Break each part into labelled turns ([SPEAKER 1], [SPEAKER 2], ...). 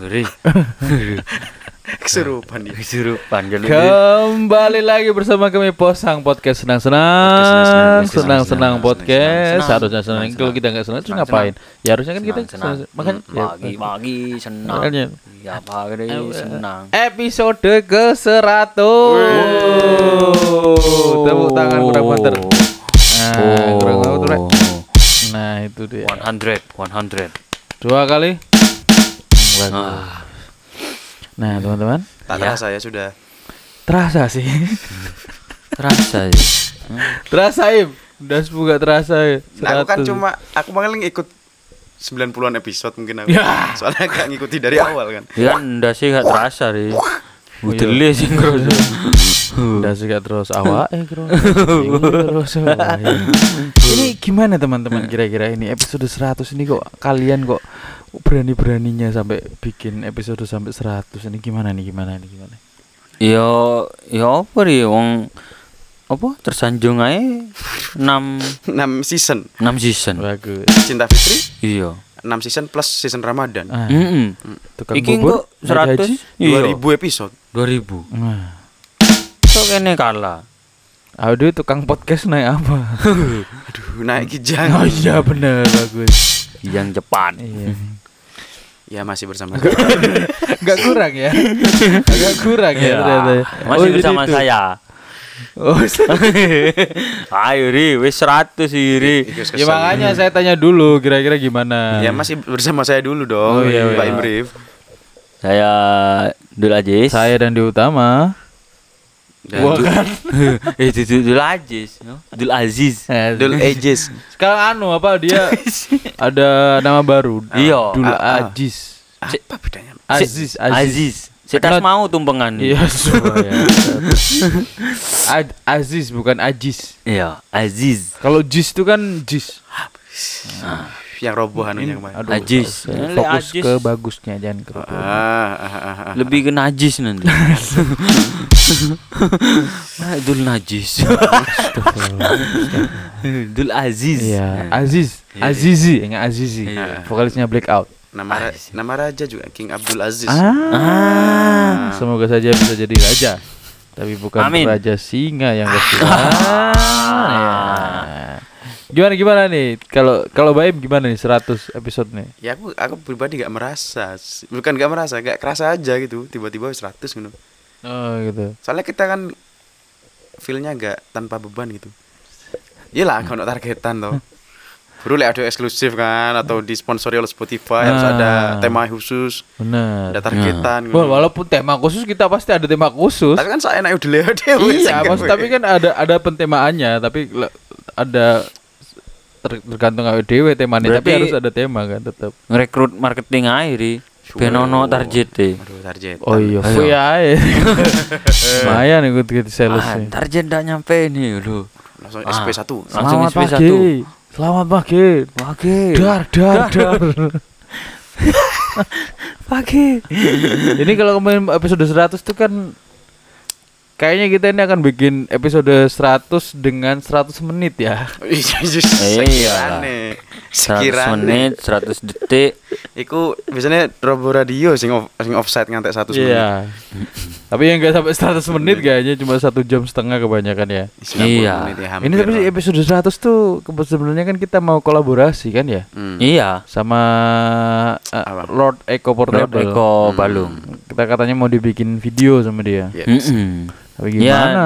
[SPEAKER 1] Ngeri.
[SPEAKER 2] Kesurupan dia.
[SPEAKER 1] Kesurupan jadi.
[SPEAKER 3] Kembali lagi bersama kami Posang Podcast
[SPEAKER 2] Podcast
[SPEAKER 3] senang-senang,
[SPEAKER 2] senang-senang,
[SPEAKER 3] podcast.
[SPEAKER 1] senang-senang.
[SPEAKER 3] Harusnya senang. Kalau kita nggak senang, terus
[SPEAKER 1] Senang,
[SPEAKER 3] ngapain? Ya harusnya kan kita
[SPEAKER 1] Senang,
[SPEAKER 3] senang. Makanya ya,
[SPEAKER 1] bagi bagi senang. Ya pagi senang.
[SPEAKER 3] episode ke 100 Tepuk tangan kurang banter. Nah, kurang banter. Rek. Nah, itu dia.
[SPEAKER 1] 100, 100.
[SPEAKER 3] Dua kali. Bagus.
[SPEAKER 1] Ah,
[SPEAKER 3] Nah, teman-teman,
[SPEAKER 2] Tak
[SPEAKER 1] Ya.
[SPEAKER 2] terasa ya sudah.
[SPEAKER 3] terasa sih.
[SPEAKER 1] terasa ya.
[SPEAKER 3] terasa, Im. Udah semoga terasa ya.
[SPEAKER 2] Nah, aku kan
[SPEAKER 3] 100.
[SPEAKER 2] cuma aku paling ikut 90-an episode mungkin aku.
[SPEAKER 3] Ya.
[SPEAKER 2] Soalnya gak ngikuti dari awal kan.
[SPEAKER 1] Ya ndak sih gak terasa ri. Udele sih ngerasa.
[SPEAKER 3] Udah sih gak terus awak eh terus terus ya. Ini gimana teman-teman kira-kira ini episode 100 ini kok kalian kok berani-beraninya sampai bikin episode sampai 100 ini gimana nih gimana nih gimana?
[SPEAKER 1] Yo yo apa ri wong apa tersanjung ae 6
[SPEAKER 2] 6 season
[SPEAKER 1] 6 season.
[SPEAKER 3] Bagus.
[SPEAKER 2] Cinta Fitri
[SPEAKER 1] Iya.
[SPEAKER 2] 6 season plus season Ramadan.
[SPEAKER 3] Ah,
[SPEAKER 1] Heeh.
[SPEAKER 3] tukang
[SPEAKER 1] Iki
[SPEAKER 3] bubur,
[SPEAKER 1] kok
[SPEAKER 3] naik haji.
[SPEAKER 1] 100 iya
[SPEAKER 2] 2000 episode.
[SPEAKER 1] 2000.
[SPEAKER 3] Nah,
[SPEAKER 1] Kok kene kalah.
[SPEAKER 3] aduh tukang podcast naik apa?
[SPEAKER 2] Aduh, naik kijang.
[SPEAKER 3] oh iya bener bagus.
[SPEAKER 1] Yang cepat.
[SPEAKER 3] Iya.
[SPEAKER 2] Ya masih bersama.
[SPEAKER 3] Enggak kurang ya? Agak kurang ya,
[SPEAKER 1] Iya.
[SPEAKER 3] ternyata.
[SPEAKER 1] Masih
[SPEAKER 3] jadi
[SPEAKER 1] bersama
[SPEAKER 3] itu.
[SPEAKER 1] saya.
[SPEAKER 3] Oh,
[SPEAKER 1] Ayo ri, wis 100 sih ri.
[SPEAKER 2] Iki wis
[SPEAKER 3] ya makanya saya tanya dulu kira-kira gimana.
[SPEAKER 2] Ya masih bersama saya dulu dong.
[SPEAKER 3] Oh, iya,
[SPEAKER 2] Mbak
[SPEAKER 3] iya.
[SPEAKER 2] Imrif.
[SPEAKER 1] Saya Dul Ajis.
[SPEAKER 3] Saya dan di utama. Gua kan.
[SPEAKER 1] eh itu Dul no? Dul Aziz.
[SPEAKER 2] Dul Aegis.
[SPEAKER 3] Sekarang anu apa dia ada nama baru.
[SPEAKER 1] Iya.
[SPEAKER 3] Dul
[SPEAKER 2] Ah, ah.
[SPEAKER 3] Ajis.
[SPEAKER 2] Apa bedanya?
[SPEAKER 3] Aziz,
[SPEAKER 1] Aziz.
[SPEAKER 3] Aziz.
[SPEAKER 1] Saya
[SPEAKER 3] Not-
[SPEAKER 1] mau tumpengan.
[SPEAKER 3] Iya. Ad- Aziz bukan Ajis.
[SPEAKER 1] Iya, Aziz.
[SPEAKER 3] Kalau Jis itu kan Jis.
[SPEAKER 2] Yang robohan yang kemarin.
[SPEAKER 3] Fokus-
[SPEAKER 1] Eh,
[SPEAKER 3] Fokus ke bagusnya jangan ke
[SPEAKER 2] Ah, ah, ah, ah, ah.
[SPEAKER 1] Lebih ke najis nanti. Nah, Dul najis. Dul Aziz.
[SPEAKER 3] Iya, Aziz,
[SPEAKER 1] Iya.
[SPEAKER 3] Azizi, enggak Azizi.
[SPEAKER 1] Iya.
[SPEAKER 3] Vokalisnya Blackout.
[SPEAKER 2] Nama ra- nama raja juga King Abdul Aziz.
[SPEAKER 3] Ah, semoga saja bisa jadi raja. Tapi bukan
[SPEAKER 1] Amin.
[SPEAKER 3] raja singa yang pasti. Ah, ya. Gimana gimana nih? Kalau kalau Baim gimana nih 100 episode nih?
[SPEAKER 2] Ya aku aku pribadi gak merasa, bukan gak merasa, gak kerasa aja gitu. Tiba-tiba 100 gitu.
[SPEAKER 3] Oh gitu.
[SPEAKER 2] Soalnya kita kan feelnya gak tanpa beban gitu. Iyalah kalau targetan toh. Baru lihat ada eksklusif kan atau disponsori oleh Spotify harus
[SPEAKER 3] Ah.
[SPEAKER 2] ada tema khusus,
[SPEAKER 3] Benar.
[SPEAKER 2] ada targetan. gitu.
[SPEAKER 3] Wah, walaupun tema khusus kita pasti ada tema khusus.
[SPEAKER 2] Tapi kan saya enak udah lihat dewe.
[SPEAKER 3] iya, maksud, tapi kan ada ada pentemaannya, tapi ada ter- tergantung awake dhewe temanya, tapi
[SPEAKER 1] Berarti-
[SPEAKER 3] harus ada tema kan tetap.
[SPEAKER 1] Ngerekrut marketing ae ri. Ben ono target e.
[SPEAKER 2] Aduh, target.
[SPEAKER 3] Oh iya, free aja. Lumayan ikut ikut sales
[SPEAKER 1] Ah, target ndak nyampe nih lho.
[SPEAKER 2] Langsung
[SPEAKER 1] Ah.
[SPEAKER 2] SP1.
[SPEAKER 1] Langsung
[SPEAKER 3] Selamat
[SPEAKER 1] SP1.
[SPEAKER 3] pagi. Selamat pagi.
[SPEAKER 1] Oke.
[SPEAKER 3] Dar dar dar.
[SPEAKER 1] Pagi.
[SPEAKER 3] Ini kalau kemarin episode 100 tuh kan kayaknya kita ini akan bikin episode 100 dengan 100 menit ya.
[SPEAKER 2] Iya,
[SPEAKER 1] Iya.
[SPEAKER 2] sekirane.
[SPEAKER 1] 100
[SPEAKER 2] Sekirane.
[SPEAKER 1] menit, 100 detik.
[SPEAKER 2] Iku biasanya robo radio sing off, sing offside ngantek 100 menit.
[SPEAKER 3] Iya. Tapi yang enggak sampai 100 menit kayaknya cuma satu jam setengah kebanyakan ya.
[SPEAKER 2] 90
[SPEAKER 1] Iya.
[SPEAKER 2] menit ya,
[SPEAKER 3] Ini tapi episode 100 tuh sebenarnya kan kita mau kolaborasi kan ya
[SPEAKER 2] Hmm.
[SPEAKER 1] Iya.
[SPEAKER 3] sama uh,
[SPEAKER 2] Apa?
[SPEAKER 3] Lord Eko
[SPEAKER 1] Lord
[SPEAKER 3] Portable.
[SPEAKER 1] Eko Balung.
[SPEAKER 3] Kita katanya mau dibikin video sama dia. Tapi
[SPEAKER 1] Ya.
[SPEAKER 3] gimana?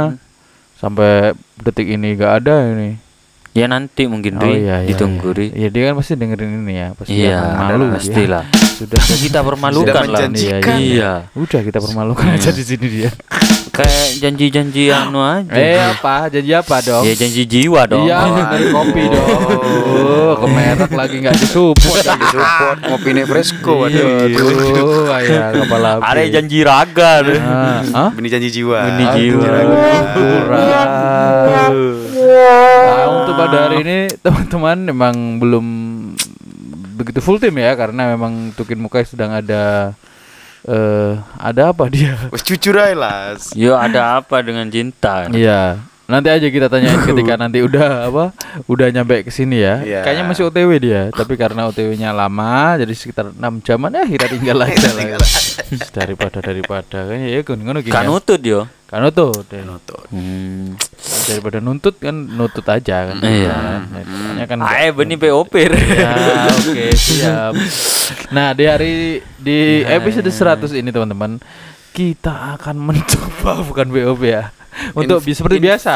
[SPEAKER 3] Sampai detik ini gak ada ini.
[SPEAKER 1] Ya nanti mungkin
[SPEAKER 3] Oh
[SPEAKER 1] Ri,
[SPEAKER 3] iya, iya,
[SPEAKER 1] ditunggu
[SPEAKER 3] iya.
[SPEAKER 1] Ri.
[SPEAKER 3] Iya, dia kan pasti dengerin ini ya, pasti
[SPEAKER 1] Iya,
[SPEAKER 3] malu
[SPEAKER 1] pastilah.
[SPEAKER 3] ya. Sudah
[SPEAKER 1] Kita permalukan
[SPEAKER 2] Sudah
[SPEAKER 1] lah.
[SPEAKER 2] menjanjikan.
[SPEAKER 1] Iya.
[SPEAKER 3] Udah kita permalukan aja di sini dia.
[SPEAKER 1] Kayak janji-janji anu aja.
[SPEAKER 3] eh apa? Janji apa dong?
[SPEAKER 1] Ya janji jiwa dong.
[SPEAKER 3] Iya, dari kopi dong. Oh, ke merek lagi nggak disupport.
[SPEAKER 2] Lagi support ngopi Fresco
[SPEAKER 3] Iya,
[SPEAKER 2] waduh.
[SPEAKER 3] aduh, ayah kepala.
[SPEAKER 1] Ada janji raga. Ri.
[SPEAKER 3] Ah, hah?
[SPEAKER 2] Benih janji jiwa.
[SPEAKER 1] Benih jiwa.
[SPEAKER 3] Kurang. Nah, untuk pada hari ini teman-teman memang belum begitu full tim ya karena memang Tukin Mukai sedang ada eh ada apa dia?
[SPEAKER 2] Wes jujur aja lah.
[SPEAKER 1] Yo ada apa dengan cinta?
[SPEAKER 3] Iya. Nanti aja kita tanyain ketika nanti udah apa? Udah nyampe ke sini ya.
[SPEAKER 2] Iya.
[SPEAKER 3] Kayaknya masih OTW dia, tapi karena OTW-nya lama jadi sekitar 6 jaman ya kita tinggal aja lah. daripada daripada kan ya kan ngono gini.
[SPEAKER 1] Kan nutut yo.
[SPEAKER 3] Kan nutut. ya.
[SPEAKER 2] Nutut.
[SPEAKER 1] Hmm.
[SPEAKER 3] Daripada nuntut kan nutut aja kan.
[SPEAKER 1] Iya.
[SPEAKER 3] Makanya kan
[SPEAKER 1] Ae beni POP.
[SPEAKER 3] Ya, oke, siap. Nah, di hari di episode 100 ini teman-teman, kita akan mencoba bukan BOP ya. Untuk
[SPEAKER 2] Inf-
[SPEAKER 3] seperti
[SPEAKER 2] info.
[SPEAKER 3] biasa,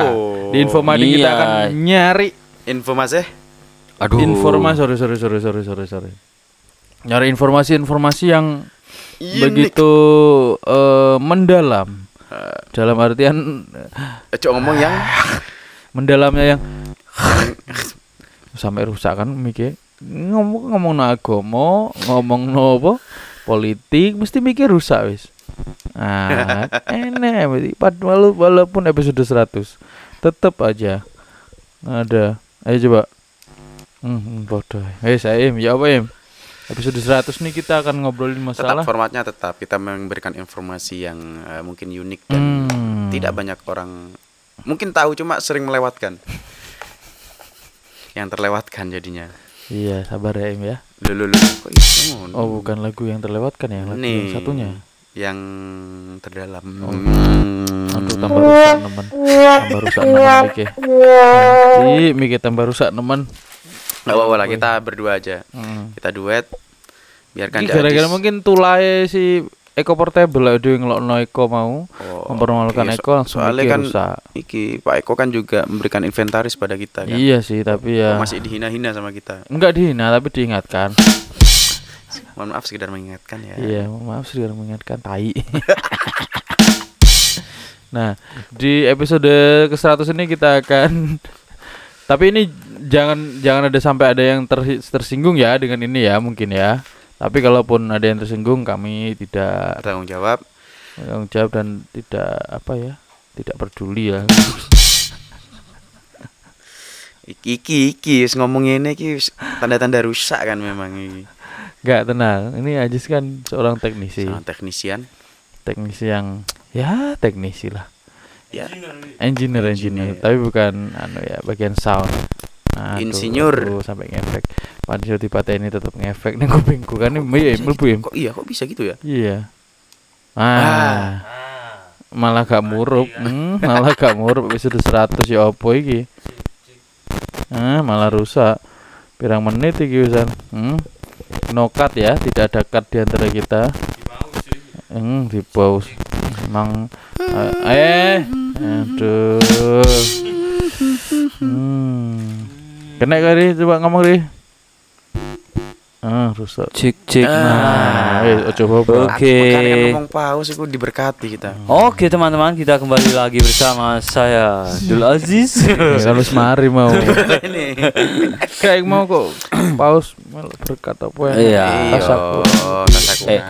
[SPEAKER 3] di info mading kita
[SPEAKER 1] Iya.
[SPEAKER 3] akan nyari
[SPEAKER 2] Info Mas eh.
[SPEAKER 1] Aduh.
[SPEAKER 3] informasi sorry sorry sorry sorry sorry sorry. Nyari informasi-informasi yang
[SPEAKER 2] Unik.
[SPEAKER 3] begitu eh, mendalam. Dalam artian
[SPEAKER 2] Eh, Cok ngomong yang
[SPEAKER 3] mendalamnya yang sampai rusak kan mikir ngomong ngomong no agama ngomong no apa politik mesti mikir rusak wis ah enak walaupun episode 100 tetap aja ada. Ayo coba. Hmm bodoh. Eh saya im ya apa im? Episode 100 nih kita akan ngobrolin
[SPEAKER 2] tetap
[SPEAKER 3] masalah.
[SPEAKER 2] formatnya tetap. Kita memberikan informasi yang eh, mungkin unik dan
[SPEAKER 3] Hmm.
[SPEAKER 2] tidak banyak orang mungkin tahu cuma sering melewatkan. yang terlewatkan jadinya.
[SPEAKER 3] iya sabar ya im ya.
[SPEAKER 2] Lu lu lu kok iso ngono?
[SPEAKER 3] oh bukan lagu yang terlewatkan ya lagu yang
[SPEAKER 2] Nih,
[SPEAKER 3] satunya
[SPEAKER 2] yang terdalam.
[SPEAKER 3] Oh.
[SPEAKER 2] Hmm.
[SPEAKER 3] Aduh tambah rusak nemen Tambah rusak nemen Mike Nanti Mike tambah rusak nemen
[SPEAKER 2] Nggak apa-apa lah kita berdua aja.
[SPEAKER 3] Hmm.
[SPEAKER 2] Kita duet. Biarkan
[SPEAKER 3] Gara-gara mungkin tulai si Eko Portable lah Dia ngelokno Eko mau
[SPEAKER 2] Oh,
[SPEAKER 3] Mempermalukan
[SPEAKER 2] iya, so-
[SPEAKER 3] Eko langsung
[SPEAKER 2] soalnya kan
[SPEAKER 3] rusak
[SPEAKER 2] Iki Pak Eko kan juga memberikan inventaris pada kita kan.
[SPEAKER 3] Iya sih tapi ya
[SPEAKER 2] Masih dihina-hina sama kita.
[SPEAKER 3] Enggak dihina tapi diingatkan
[SPEAKER 2] Mohon maaf sekedar mengingatkan ya.
[SPEAKER 3] Iya maaf sudah mengingatkan Tai Nah di episode ke 100 ini kita akan Tapi ini jangan jangan ada sampai ada yang ter- tersinggung ya dengan ini ya mungkin ya. Tapi kalaupun ada yang tersinggung kami tidak
[SPEAKER 2] Tanggung jawab.
[SPEAKER 3] tanggung jawab dan tidak apa ya tidak peduli ya.
[SPEAKER 2] Iki iki iki ngomong ini iki tanda-tanda rusak kan memang iki.
[SPEAKER 3] Enggak tenang. Ini Ajis kan seorang teknisi,
[SPEAKER 2] Sama teknisian.
[SPEAKER 3] teknisi yang ya teknisi lah.
[SPEAKER 2] Ya.
[SPEAKER 3] Engineer engineer, tapi bukan anu ya bagian sound. Aduh,
[SPEAKER 2] Insinyur.
[SPEAKER 3] aduh, sampai ngefek. Padahal di ini tetap ngefek ning kupingku kan ini iya mlebu ya.
[SPEAKER 2] Kok iya kok bisa gitu ya?
[SPEAKER 3] Iya. Ah. Malah gak murup. Hmm, malah gak murup episode 100 ya opo iki? Ah, malah rusak. Pirang menit iki wisan. Hmm. No cut ya, tidak ada cut di antara kita. Hmm, di pause. Emang eh, eh aduh. Hmm. Kena kali coba ngomong deh. Ah, rusak.
[SPEAKER 1] Cik cik.
[SPEAKER 3] Nah,
[SPEAKER 1] Nah.
[SPEAKER 3] eh, ojo boba.
[SPEAKER 1] Oke.
[SPEAKER 2] Kan ngomong paus itu diberkati kita.
[SPEAKER 1] Oke teman-teman kita kembali lagi bersama saya Dul Aziz.
[SPEAKER 3] Ya, kalau semari mau
[SPEAKER 2] Ini.
[SPEAKER 3] kayak mau kok paus malah berkat apa ya?
[SPEAKER 1] Iya.
[SPEAKER 3] Tas aku.
[SPEAKER 2] tas aku.
[SPEAKER 1] eh,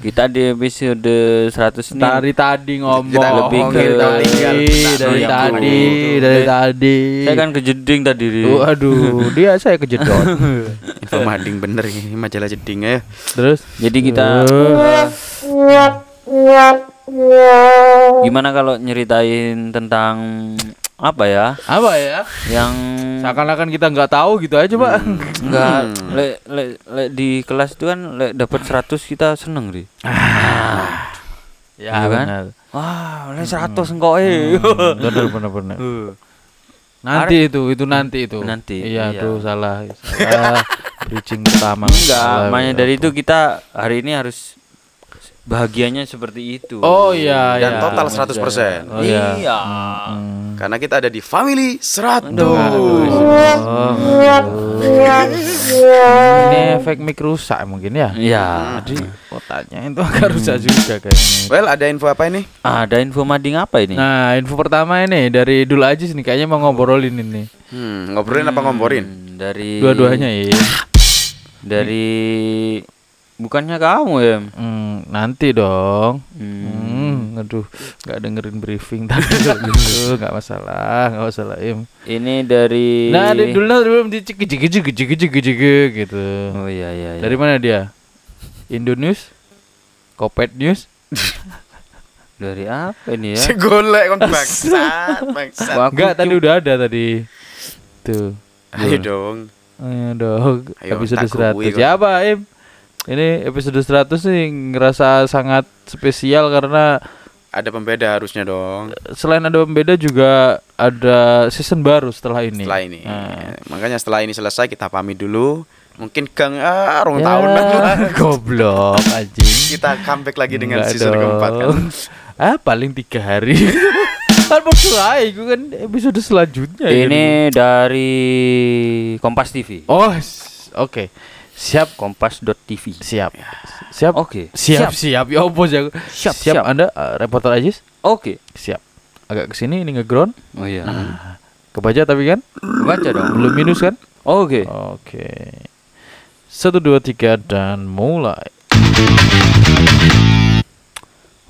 [SPEAKER 1] kita di episode 100 ini
[SPEAKER 3] Dari tadi ngomong
[SPEAKER 2] Kita
[SPEAKER 1] lebih
[SPEAKER 3] dari
[SPEAKER 1] ke-
[SPEAKER 3] tadi,
[SPEAKER 2] tinggal
[SPEAKER 3] dari
[SPEAKER 2] bentar
[SPEAKER 3] tadi, dari tadi.
[SPEAKER 1] saya kan kejeding tadi. Ri.
[SPEAKER 3] Waduh, dia saya kejedot.
[SPEAKER 2] Info mading bener ini majalah jeding ya.
[SPEAKER 3] Terus
[SPEAKER 1] Jadi kita gimana kalau nyeritain tentang apa ya?
[SPEAKER 3] apa ya?
[SPEAKER 1] Yang
[SPEAKER 3] Seakan-akan kita nggak tahu gitu aja, Pak.
[SPEAKER 1] enggak
[SPEAKER 2] Hmm.
[SPEAKER 1] le, le, le, di kelas itu kan le, dapat 100 kita seneng, Ri.
[SPEAKER 3] Ya
[SPEAKER 1] Iya kan?
[SPEAKER 3] benar.
[SPEAKER 1] Wah, le 100 engkau eh.
[SPEAKER 3] Benar benar benar. Nanti itu, itu nanti itu.
[SPEAKER 1] Nanti,
[SPEAKER 3] Iya,
[SPEAKER 1] iya.
[SPEAKER 3] tuh salah. Salah. Bridging pertama.
[SPEAKER 1] Enggak, makanya
[SPEAKER 3] ya.
[SPEAKER 1] dari itu kita hari ini harus bahagianya seperti itu.
[SPEAKER 3] Oh iya,
[SPEAKER 2] Dan
[SPEAKER 3] iya.
[SPEAKER 2] total 100%.
[SPEAKER 3] Oh iya.
[SPEAKER 1] Iya.
[SPEAKER 3] Hmm.
[SPEAKER 2] Karena kita ada di family 100.
[SPEAKER 3] Oh, ini efek mic rusak mungkin ya.
[SPEAKER 1] Iya.
[SPEAKER 3] Jadi kotaknya itu agak rusak juga kayaknya.
[SPEAKER 2] Well, ada info apa ini?
[SPEAKER 1] Ada info mading apa ini?
[SPEAKER 3] Nah, info pertama ini dari Dul Ajis nih kayaknya mau ngobrolin ini.
[SPEAKER 2] Hmm, ngobrolin apa ngomporin?
[SPEAKER 1] Hmm, dari
[SPEAKER 3] Dua-duanya ya.
[SPEAKER 1] Dari bukannya kamu ya?
[SPEAKER 3] Hmm, nanti dong.
[SPEAKER 1] Hmm.
[SPEAKER 3] Hmm, aduh, nggak dengerin briefing tadi gitu, nggak masalah, nggak masalah im.
[SPEAKER 1] Ini dari
[SPEAKER 3] Nah, di dulu belum dicik cik cik cik cik cik gitu.
[SPEAKER 1] Oh iya iya. iya.
[SPEAKER 3] Dari mana dia? Indo News, Kopet News,
[SPEAKER 1] Dari apa ini ya?
[SPEAKER 2] Si golek kon bangsat, bangsat.
[SPEAKER 3] Enggak, tadi udah ada tadi. Tuh.
[SPEAKER 2] Ayo dong.
[SPEAKER 3] Dong,
[SPEAKER 2] Ayo,
[SPEAKER 3] episode
[SPEAKER 2] tak
[SPEAKER 3] 100.
[SPEAKER 2] kuwi kok.
[SPEAKER 3] Siapa, Im? Ini episode 100 nih ngerasa sangat spesial karena
[SPEAKER 2] Ada pembeda harusnya dong.
[SPEAKER 3] selain ada pembeda juga ada season baru setelah ini.
[SPEAKER 2] Setelah ini.
[SPEAKER 3] Nah.
[SPEAKER 2] Makanya setelah ini selesai kita pamit dulu. Mungkin Kang ah, rong
[SPEAKER 3] Ya,
[SPEAKER 2] tahunan lah.
[SPEAKER 3] Goblok anjing.
[SPEAKER 2] Kita comeback lagi dengan
[SPEAKER 3] Enggak
[SPEAKER 2] season
[SPEAKER 3] dong.
[SPEAKER 2] keempat kan.
[SPEAKER 3] Ah, paling tiga hari. kan mau selesai, gue kan episode selanjutnya.
[SPEAKER 1] Ini dari Kompas TV.
[SPEAKER 3] Oh, oke. Siap,
[SPEAKER 1] Kompas.tv.
[SPEAKER 3] siap. Siap.
[SPEAKER 1] Oke.
[SPEAKER 3] Siap, siap. Ya opo ya.
[SPEAKER 1] Siap,
[SPEAKER 3] siap.
[SPEAKER 1] siap.
[SPEAKER 3] Anda uh, reporter Ajis?
[SPEAKER 1] Oke.
[SPEAKER 3] Siap. Agak ke sini ini ngeground.
[SPEAKER 1] Oh iya.
[SPEAKER 3] Kebaca tapi kan
[SPEAKER 1] Baca dong.
[SPEAKER 3] belum minus kan?
[SPEAKER 1] Oke.
[SPEAKER 3] Oke. Satu dua tiga dan mulai.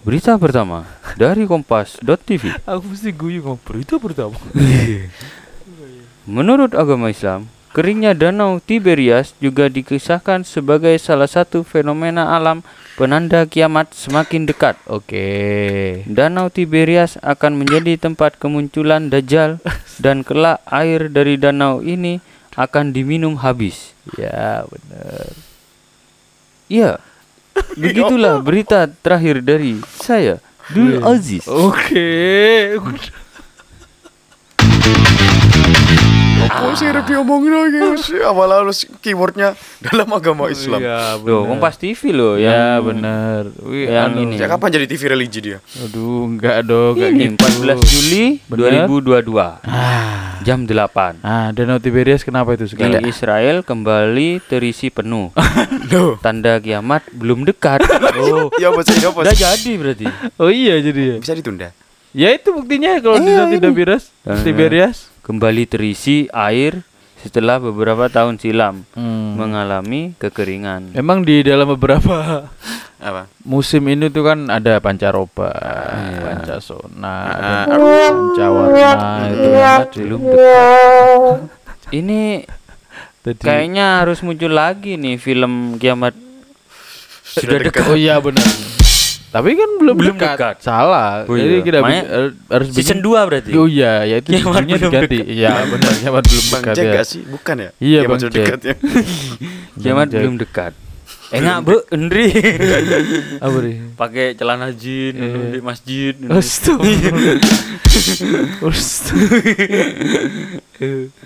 [SPEAKER 1] Berita pertama dari Kompas.tv.
[SPEAKER 3] Aku mesti guyu ngomong berita pertama.
[SPEAKER 1] Menurut agama Islam, keringnya Danau Tiberias juga dikisahkan sebagai salah satu fenomena alam penanda kiamat semakin dekat.
[SPEAKER 3] Oke.
[SPEAKER 1] Danau Tiberias akan menjadi tempat kemunculan Dajjal dan kelak air dari danau ini akan diminum habis.
[SPEAKER 3] Ya benar.
[SPEAKER 1] Iya. Begitulah berita terakhir dari saya, Dul Aziz.
[SPEAKER 3] Oke.
[SPEAKER 2] Apa sih Rep diomongin lagi sih? Awal harus keywordnya dalam agama Islam.
[SPEAKER 3] Iya
[SPEAKER 1] Loh, Kompas TV loh
[SPEAKER 3] Ya benar. Wih,
[SPEAKER 1] yang
[SPEAKER 3] anu.
[SPEAKER 1] ini.
[SPEAKER 2] Ya kapan jadi TV religi dia?
[SPEAKER 3] Aduh, enggak dong, enggak
[SPEAKER 1] ini
[SPEAKER 3] gitu.
[SPEAKER 1] 14 Juli
[SPEAKER 3] Benar.
[SPEAKER 1] 2022
[SPEAKER 3] Ah.
[SPEAKER 1] jam 8.
[SPEAKER 3] Ah, Danau Tiberias kenapa itu
[SPEAKER 1] Di
[SPEAKER 3] sekarang?
[SPEAKER 1] Israel kembali terisi penuh.
[SPEAKER 2] Loh.
[SPEAKER 1] Tanda kiamat belum dekat. Oh,
[SPEAKER 2] Ya apa sih? Ya apa
[SPEAKER 1] udah
[SPEAKER 2] sih?
[SPEAKER 1] jadi berarti.
[SPEAKER 3] Oh iya jadi ya.
[SPEAKER 2] Bisa ditunda.
[SPEAKER 3] Ya itu buktinya kalau di
[SPEAKER 1] Eh,
[SPEAKER 3] Danau
[SPEAKER 1] ini.
[SPEAKER 3] Tiberias, Tiberias.
[SPEAKER 1] Kembali terisi air setelah beberapa tahun silam
[SPEAKER 3] Hmm.
[SPEAKER 1] mengalami kekeringan.
[SPEAKER 3] Emang di dalam beberapa
[SPEAKER 2] Apa?
[SPEAKER 3] musim ini tuh kan ada pancaroba,
[SPEAKER 1] Iya.
[SPEAKER 3] pancasona,
[SPEAKER 2] Ah,
[SPEAKER 3] ada pancawarna itu kan
[SPEAKER 1] Belum dekat. Ini
[SPEAKER 3] Tadi-
[SPEAKER 1] kayaknya harus muncul lagi nih film kiamat sudah dekat.
[SPEAKER 3] Oh iya benar. Tapi kan belum,
[SPEAKER 1] Belum
[SPEAKER 3] dekat.
[SPEAKER 1] dekat.
[SPEAKER 3] Salah.
[SPEAKER 1] Oh
[SPEAKER 3] Jadi
[SPEAKER 1] iya.
[SPEAKER 3] kita
[SPEAKER 1] Makanya
[SPEAKER 3] bi- har- harus
[SPEAKER 1] Season
[SPEAKER 3] bikin-
[SPEAKER 1] 2 berarti.
[SPEAKER 3] Oh iya, ya itu
[SPEAKER 1] Kiamat
[SPEAKER 3] judulnya
[SPEAKER 1] belum
[SPEAKER 3] diganti.
[SPEAKER 1] dekat.
[SPEAKER 3] Iya benar, kiamat belum
[SPEAKER 2] Bang
[SPEAKER 3] dekat
[SPEAKER 2] Jack
[SPEAKER 3] ya.
[SPEAKER 2] gak sih? Bukan ya?
[SPEAKER 3] Iya,
[SPEAKER 2] Kiamat
[SPEAKER 3] Jack.
[SPEAKER 2] dekat ya.
[SPEAKER 1] Kiamat
[SPEAKER 3] Jack.
[SPEAKER 1] belum dekat. Enak bu, Endri.
[SPEAKER 3] Apa nih?
[SPEAKER 1] Pakai celana jin
[SPEAKER 3] Iya.
[SPEAKER 1] di masjid.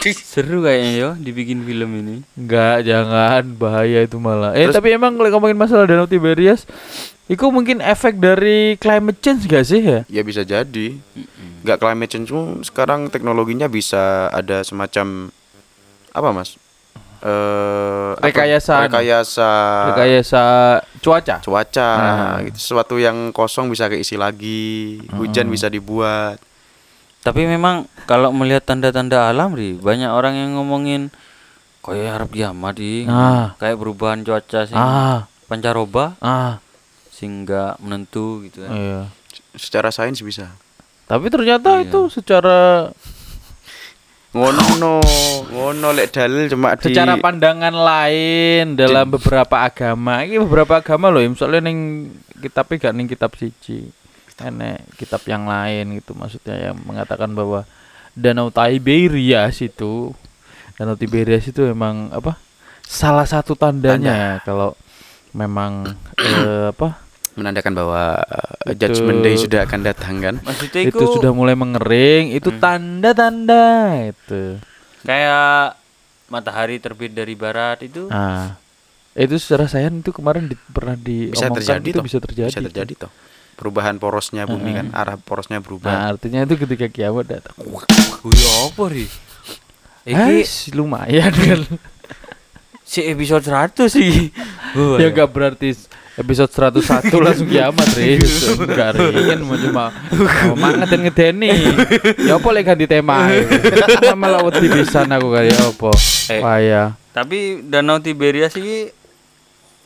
[SPEAKER 1] Seru kayaknya yo dibikin film ini.
[SPEAKER 3] Enggak, jangan bahaya itu malah. Eh
[SPEAKER 2] Terus-
[SPEAKER 3] tapi emang kalau ngomongin masalah Danau Tiberias, itu mungkin efek dari climate change gak sih ya?
[SPEAKER 2] Ya bisa jadi. Gak climate change cuma sekarang teknologinya bisa ada semacam apa mas? Eh?
[SPEAKER 3] Rekayasa
[SPEAKER 2] rekayasa
[SPEAKER 3] Rekayasa cuaca.
[SPEAKER 2] cuaca
[SPEAKER 3] Ah.
[SPEAKER 2] gitu. Sesuatu yang kosong bisa keisi lagi, hujan bisa dibuat.
[SPEAKER 1] Tapi memang kalau melihat tanda-tanda alam ri banyak orang yang ngomongin kayak harap kiamat di
[SPEAKER 3] Ah.
[SPEAKER 1] kayak perubahan cuaca sing
[SPEAKER 3] Ah,
[SPEAKER 1] pancaroba
[SPEAKER 3] ah,
[SPEAKER 1] sing nggak menentu gitu kan.
[SPEAKER 3] iya.
[SPEAKER 2] Secara sains bisa.
[SPEAKER 3] Tapi ternyata
[SPEAKER 1] Iya.
[SPEAKER 3] itu secara
[SPEAKER 2] Ngono, ngono lek dalil cuma di
[SPEAKER 3] secara pandangan lain dalam beberapa agama ini beberapa agama loh misalnya neng kitab gak neng kitab siji enek kitab yang lain gitu maksudnya yang mengatakan bahwa danau Tiberias itu danau Tiberias itu emang apa salah satu tandanya ya kalau memang eh, apa
[SPEAKER 2] menandakan bahwa uh,
[SPEAKER 3] Itu-
[SPEAKER 2] judgment day sudah akan datang kan.
[SPEAKER 1] Maksudnya
[SPEAKER 3] itu sudah mulai mengering itu
[SPEAKER 1] Hmm.
[SPEAKER 3] tanda-tanda itu
[SPEAKER 1] kayak matahari terbit dari barat itu
[SPEAKER 3] Nah, itu secara sains itu kemarin di- pernah
[SPEAKER 2] Bisa
[SPEAKER 3] diomongkan
[SPEAKER 2] terjadi
[SPEAKER 3] itu
[SPEAKER 2] toh.
[SPEAKER 3] bisa terjadi.
[SPEAKER 2] Bisa terjadi toh. Perubahan porosnya bumi kan, arah porosnya
[SPEAKER 3] Nah,
[SPEAKER 2] berubah.
[SPEAKER 3] artinya itu ketika kiamat datang.
[SPEAKER 1] Wih, apa ri? Iki
[SPEAKER 3] lumayan kan.
[SPEAKER 1] si episode 100 sih.
[SPEAKER 3] Ya enggak berarti episode 101 langsung kiamat, Riz. Enggak, Rin. Mau cuma mau dan ngedeni. Ya apa lek ganti tema. Wedi pisan aku kaya apa.
[SPEAKER 1] Eh.
[SPEAKER 3] Wah ya.
[SPEAKER 1] Tapi Danau Tiberias sih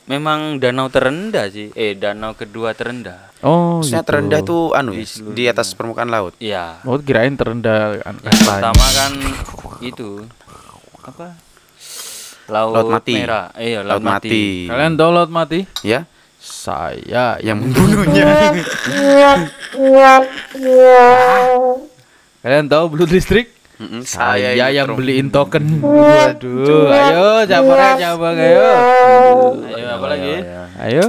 [SPEAKER 1] memang danau terendah sih. Eh, danau kedua terendah.
[SPEAKER 3] Oh,
[SPEAKER 2] Maksudnya
[SPEAKER 3] gitu.
[SPEAKER 2] terendah tuh anu
[SPEAKER 1] Di
[SPEAKER 2] ya, di atas permukaan laut.
[SPEAKER 1] Iya.
[SPEAKER 3] Oh, kirain terendah kan.
[SPEAKER 1] Yang pertama kan itu apa? Laut,
[SPEAKER 2] Laut mati.
[SPEAKER 1] merah. Eh, iya,
[SPEAKER 2] Laut
[SPEAKER 1] laut, mati.
[SPEAKER 2] mati.
[SPEAKER 3] Kalian tahu laut mati?
[SPEAKER 2] Ya,
[SPEAKER 3] Saya
[SPEAKER 2] yang membunuhnya.
[SPEAKER 3] Kalian tahu Blue District?
[SPEAKER 2] Mm-mm,
[SPEAKER 3] Saya, yang beliin token. Waduh, ayo cabang cabang ayo. Ayo apa lagi? Ayo.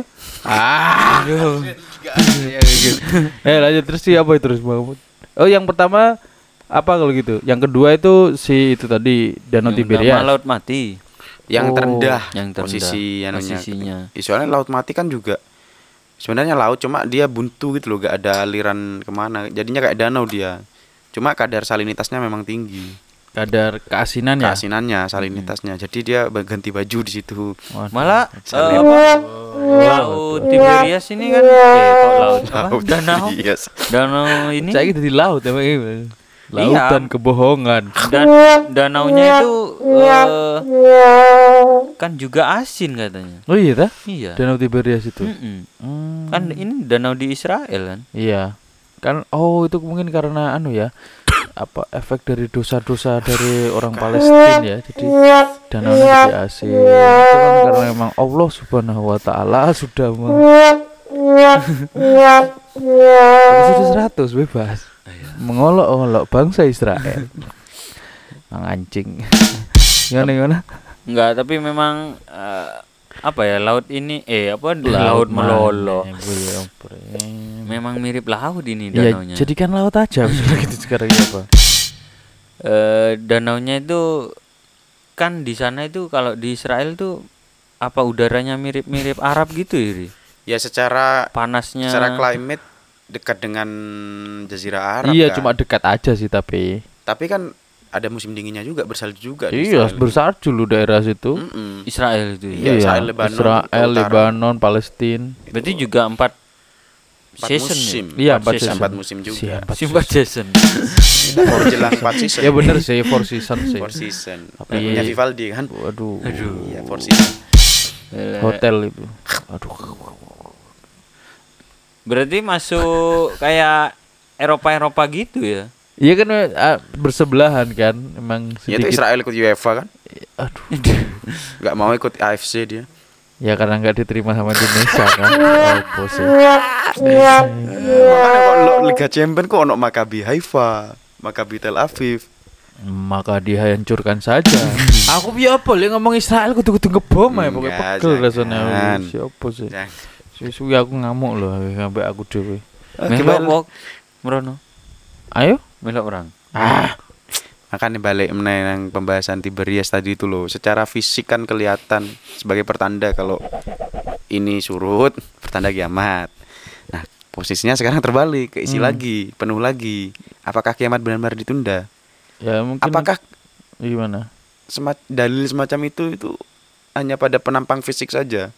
[SPEAKER 3] Ah, aduh. eh lanjut terus sih apa itu terus Mahmud? Oh yang pertama apa kalau gitu? Yang kedua itu si itu tadi Danau
[SPEAKER 1] Yang
[SPEAKER 3] Tiberias.
[SPEAKER 1] nama laut mati.
[SPEAKER 2] Yang
[SPEAKER 3] Oh,
[SPEAKER 2] terendah
[SPEAKER 1] yang terendah,
[SPEAKER 2] posisi anunya.
[SPEAKER 1] posisinya.
[SPEAKER 2] Ya, soalnya laut mati kan juga sebenarnya laut cuma dia buntu gitu loh gak ada aliran ke mana jadinya kayak danau dia cuma kadar salinitasnya memang tinggi
[SPEAKER 3] Kadar keasinan ya.
[SPEAKER 2] keasinannya salinitasnya jadi dia ganti baju di situ
[SPEAKER 3] Waduh.
[SPEAKER 1] Malah apa? Laut Tiberias ini kan eh kok laut apa?
[SPEAKER 2] Laut
[SPEAKER 1] Danau.
[SPEAKER 2] Yes.
[SPEAKER 1] Danau ini
[SPEAKER 3] Saya gitu di laut emang ini.
[SPEAKER 1] Iya.
[SPEAKER 3] Lautan kebohongan.
[SPEAKER 1] dan danaunya itu eh, kan juga asin katanya.
[SPEAKER 3] Oh iya dah?
[SPEAKER 1] Iya.
[SPEAKER 3] Danau Tiberias itu.
[SPEAKER 1] Mm-mm.
[SPEAKER 3] Hmm.
[SPEAKER 1] Kan ini danau di Israel kan?
[SPEAKER 3] Iya. Kan oh itu mungkin karena anu ya. apa efek dari dosa-dosa dari orang Palestina ya. Jadi danau jadi asin. Itu kan karena memang Allah Subhanahu wa taala sudah meng sudah 100 bebas. Mengolok-olok bangsa Israel. Mengancing. gimana gimana?
[SPEAKER 1] Enggak, tapi memang eh, apa ya laut ini eh apa laut, melolo.
[SPEAKER 3] mana, Bro, bro.
[SPEAKER 1] Memang mirip laut ini
[SPEAKER 3] Iya,
[SPEAKER 1] danaunya.
[SPEAKER 3] jadikan laut aja gitu sekarang ya apa?
[SPEAKER 1] eh danaunya itu kan di sana itu kalau di Israel tuh apa udaranya mirip-mirip Arab gitu ya Ri?
[SPEAKER 2] ya secara
[SPEAKER 1] panasnya
[SPEAKER 2] secara climate dekat dengan jazirah Arab
[SPEAKER 3] iya,
[SPEAKER 2] kan.
[SPEAKER 3] cuma dekat aja sih tapi.
[SPEAKER 2] tapi kan ada musim dinginnya juga bersalju juga di
[SPEAKER 3] Iya,
[SPEAKER 2] Israel.
[SPEAKER 3] bersalju lu daerah situ.
[SPEAKER 2] Mm-mm.
[SPEAKER 1] Israel itu
[SPEAKER 2] Iya,
[SPEAKER 1] ya.
[SPEAKER 2] Israel, Lebanon,
[SPEAKER 3] Israel. Lebanon, Palestina.
[SPEAKER 1] berarti juga empat
[SPEAKER 2] Empat
[SPEAKER 1] season
[SPEAKER 2] musim.
[SPEAKER 1] ya?
[SPEAKER 3] Iya,
[SPEAKER 1] empat
[SPEAKER 3] empat
[SPEAKER 1] season.
[SPEAKER 3] season.
[SPEAKER 2] empat musim juga
[SPEAKER 3] Siapa
[SPEAKER 1] Musim empat season
[SPEAKER 2] Baru jelang empat season
[SPEAKER 3] Ya bener sih, four season sih.
[SPEAKER 2] four season
[SPEAKER 3] Tapi-
[SPEAKER 2] punya Vivaldi kan
[SPEAKER 3] Waduh.
[SPEAKER 2] iya four season
[SPEAKER 3] Hotel itu. Aduh.
[SPEAKER 1] Berarti masuk kayak Eropa-Eropa gitu ya
[SPEAKER 3] Iya kan bersebelahan kan, emang
[SPEAKER 2] ya itu. Israel ikut UEFA kan
[SPEAKER 3] Aduh.
[SPEAKER 2] nggak mau ikut AFC dia
[SPEAKER 3] Ya karena nggak diterima sama Indonesia kan. Oh, sih.
[SPEAKER 2] makanya kok lo Liga Champion kok ono Maccabi Haifa Maccabi Tel Aviv
[SPEAKER 3] Maka dihancurkan saja. Aku biar apa ngomong Israel kudu kudu ngebom ya pokoknya pegel rasanya. Siapa sih?
[SPEAKER 2] Jangan.
[SPEAKER 3] Suwi-suwi aku ngamuk loh sampai aku dewe.
[SPEAKER 2] Oke,
[SPEAKER 1] melok wok merono.
[SPEAKER 3] Ayo.
[SPEAKER 1] melok orang
[SPEAKER 2] ah. Makanya balik mengenai yang pembahasan Tiberias tadi itu loh secara fisik kan kelihatan sebagai pertanda kalau ini surut pertanda kiamat. Nah posisinya sekarang terbalik keisi
[SPEAKER 3] Hmm.
[SPEAKER 2] lagi penuh lagi. Apakah kiamat benar-benar ditunda?
[SPEAKER 3] Ya mungkin
[SPEAKER 2] apakah
[SPEAKER 3] gimana?
[SPEAKER 2] semat dalil semacam itu itu hanya pada penampang fisik saja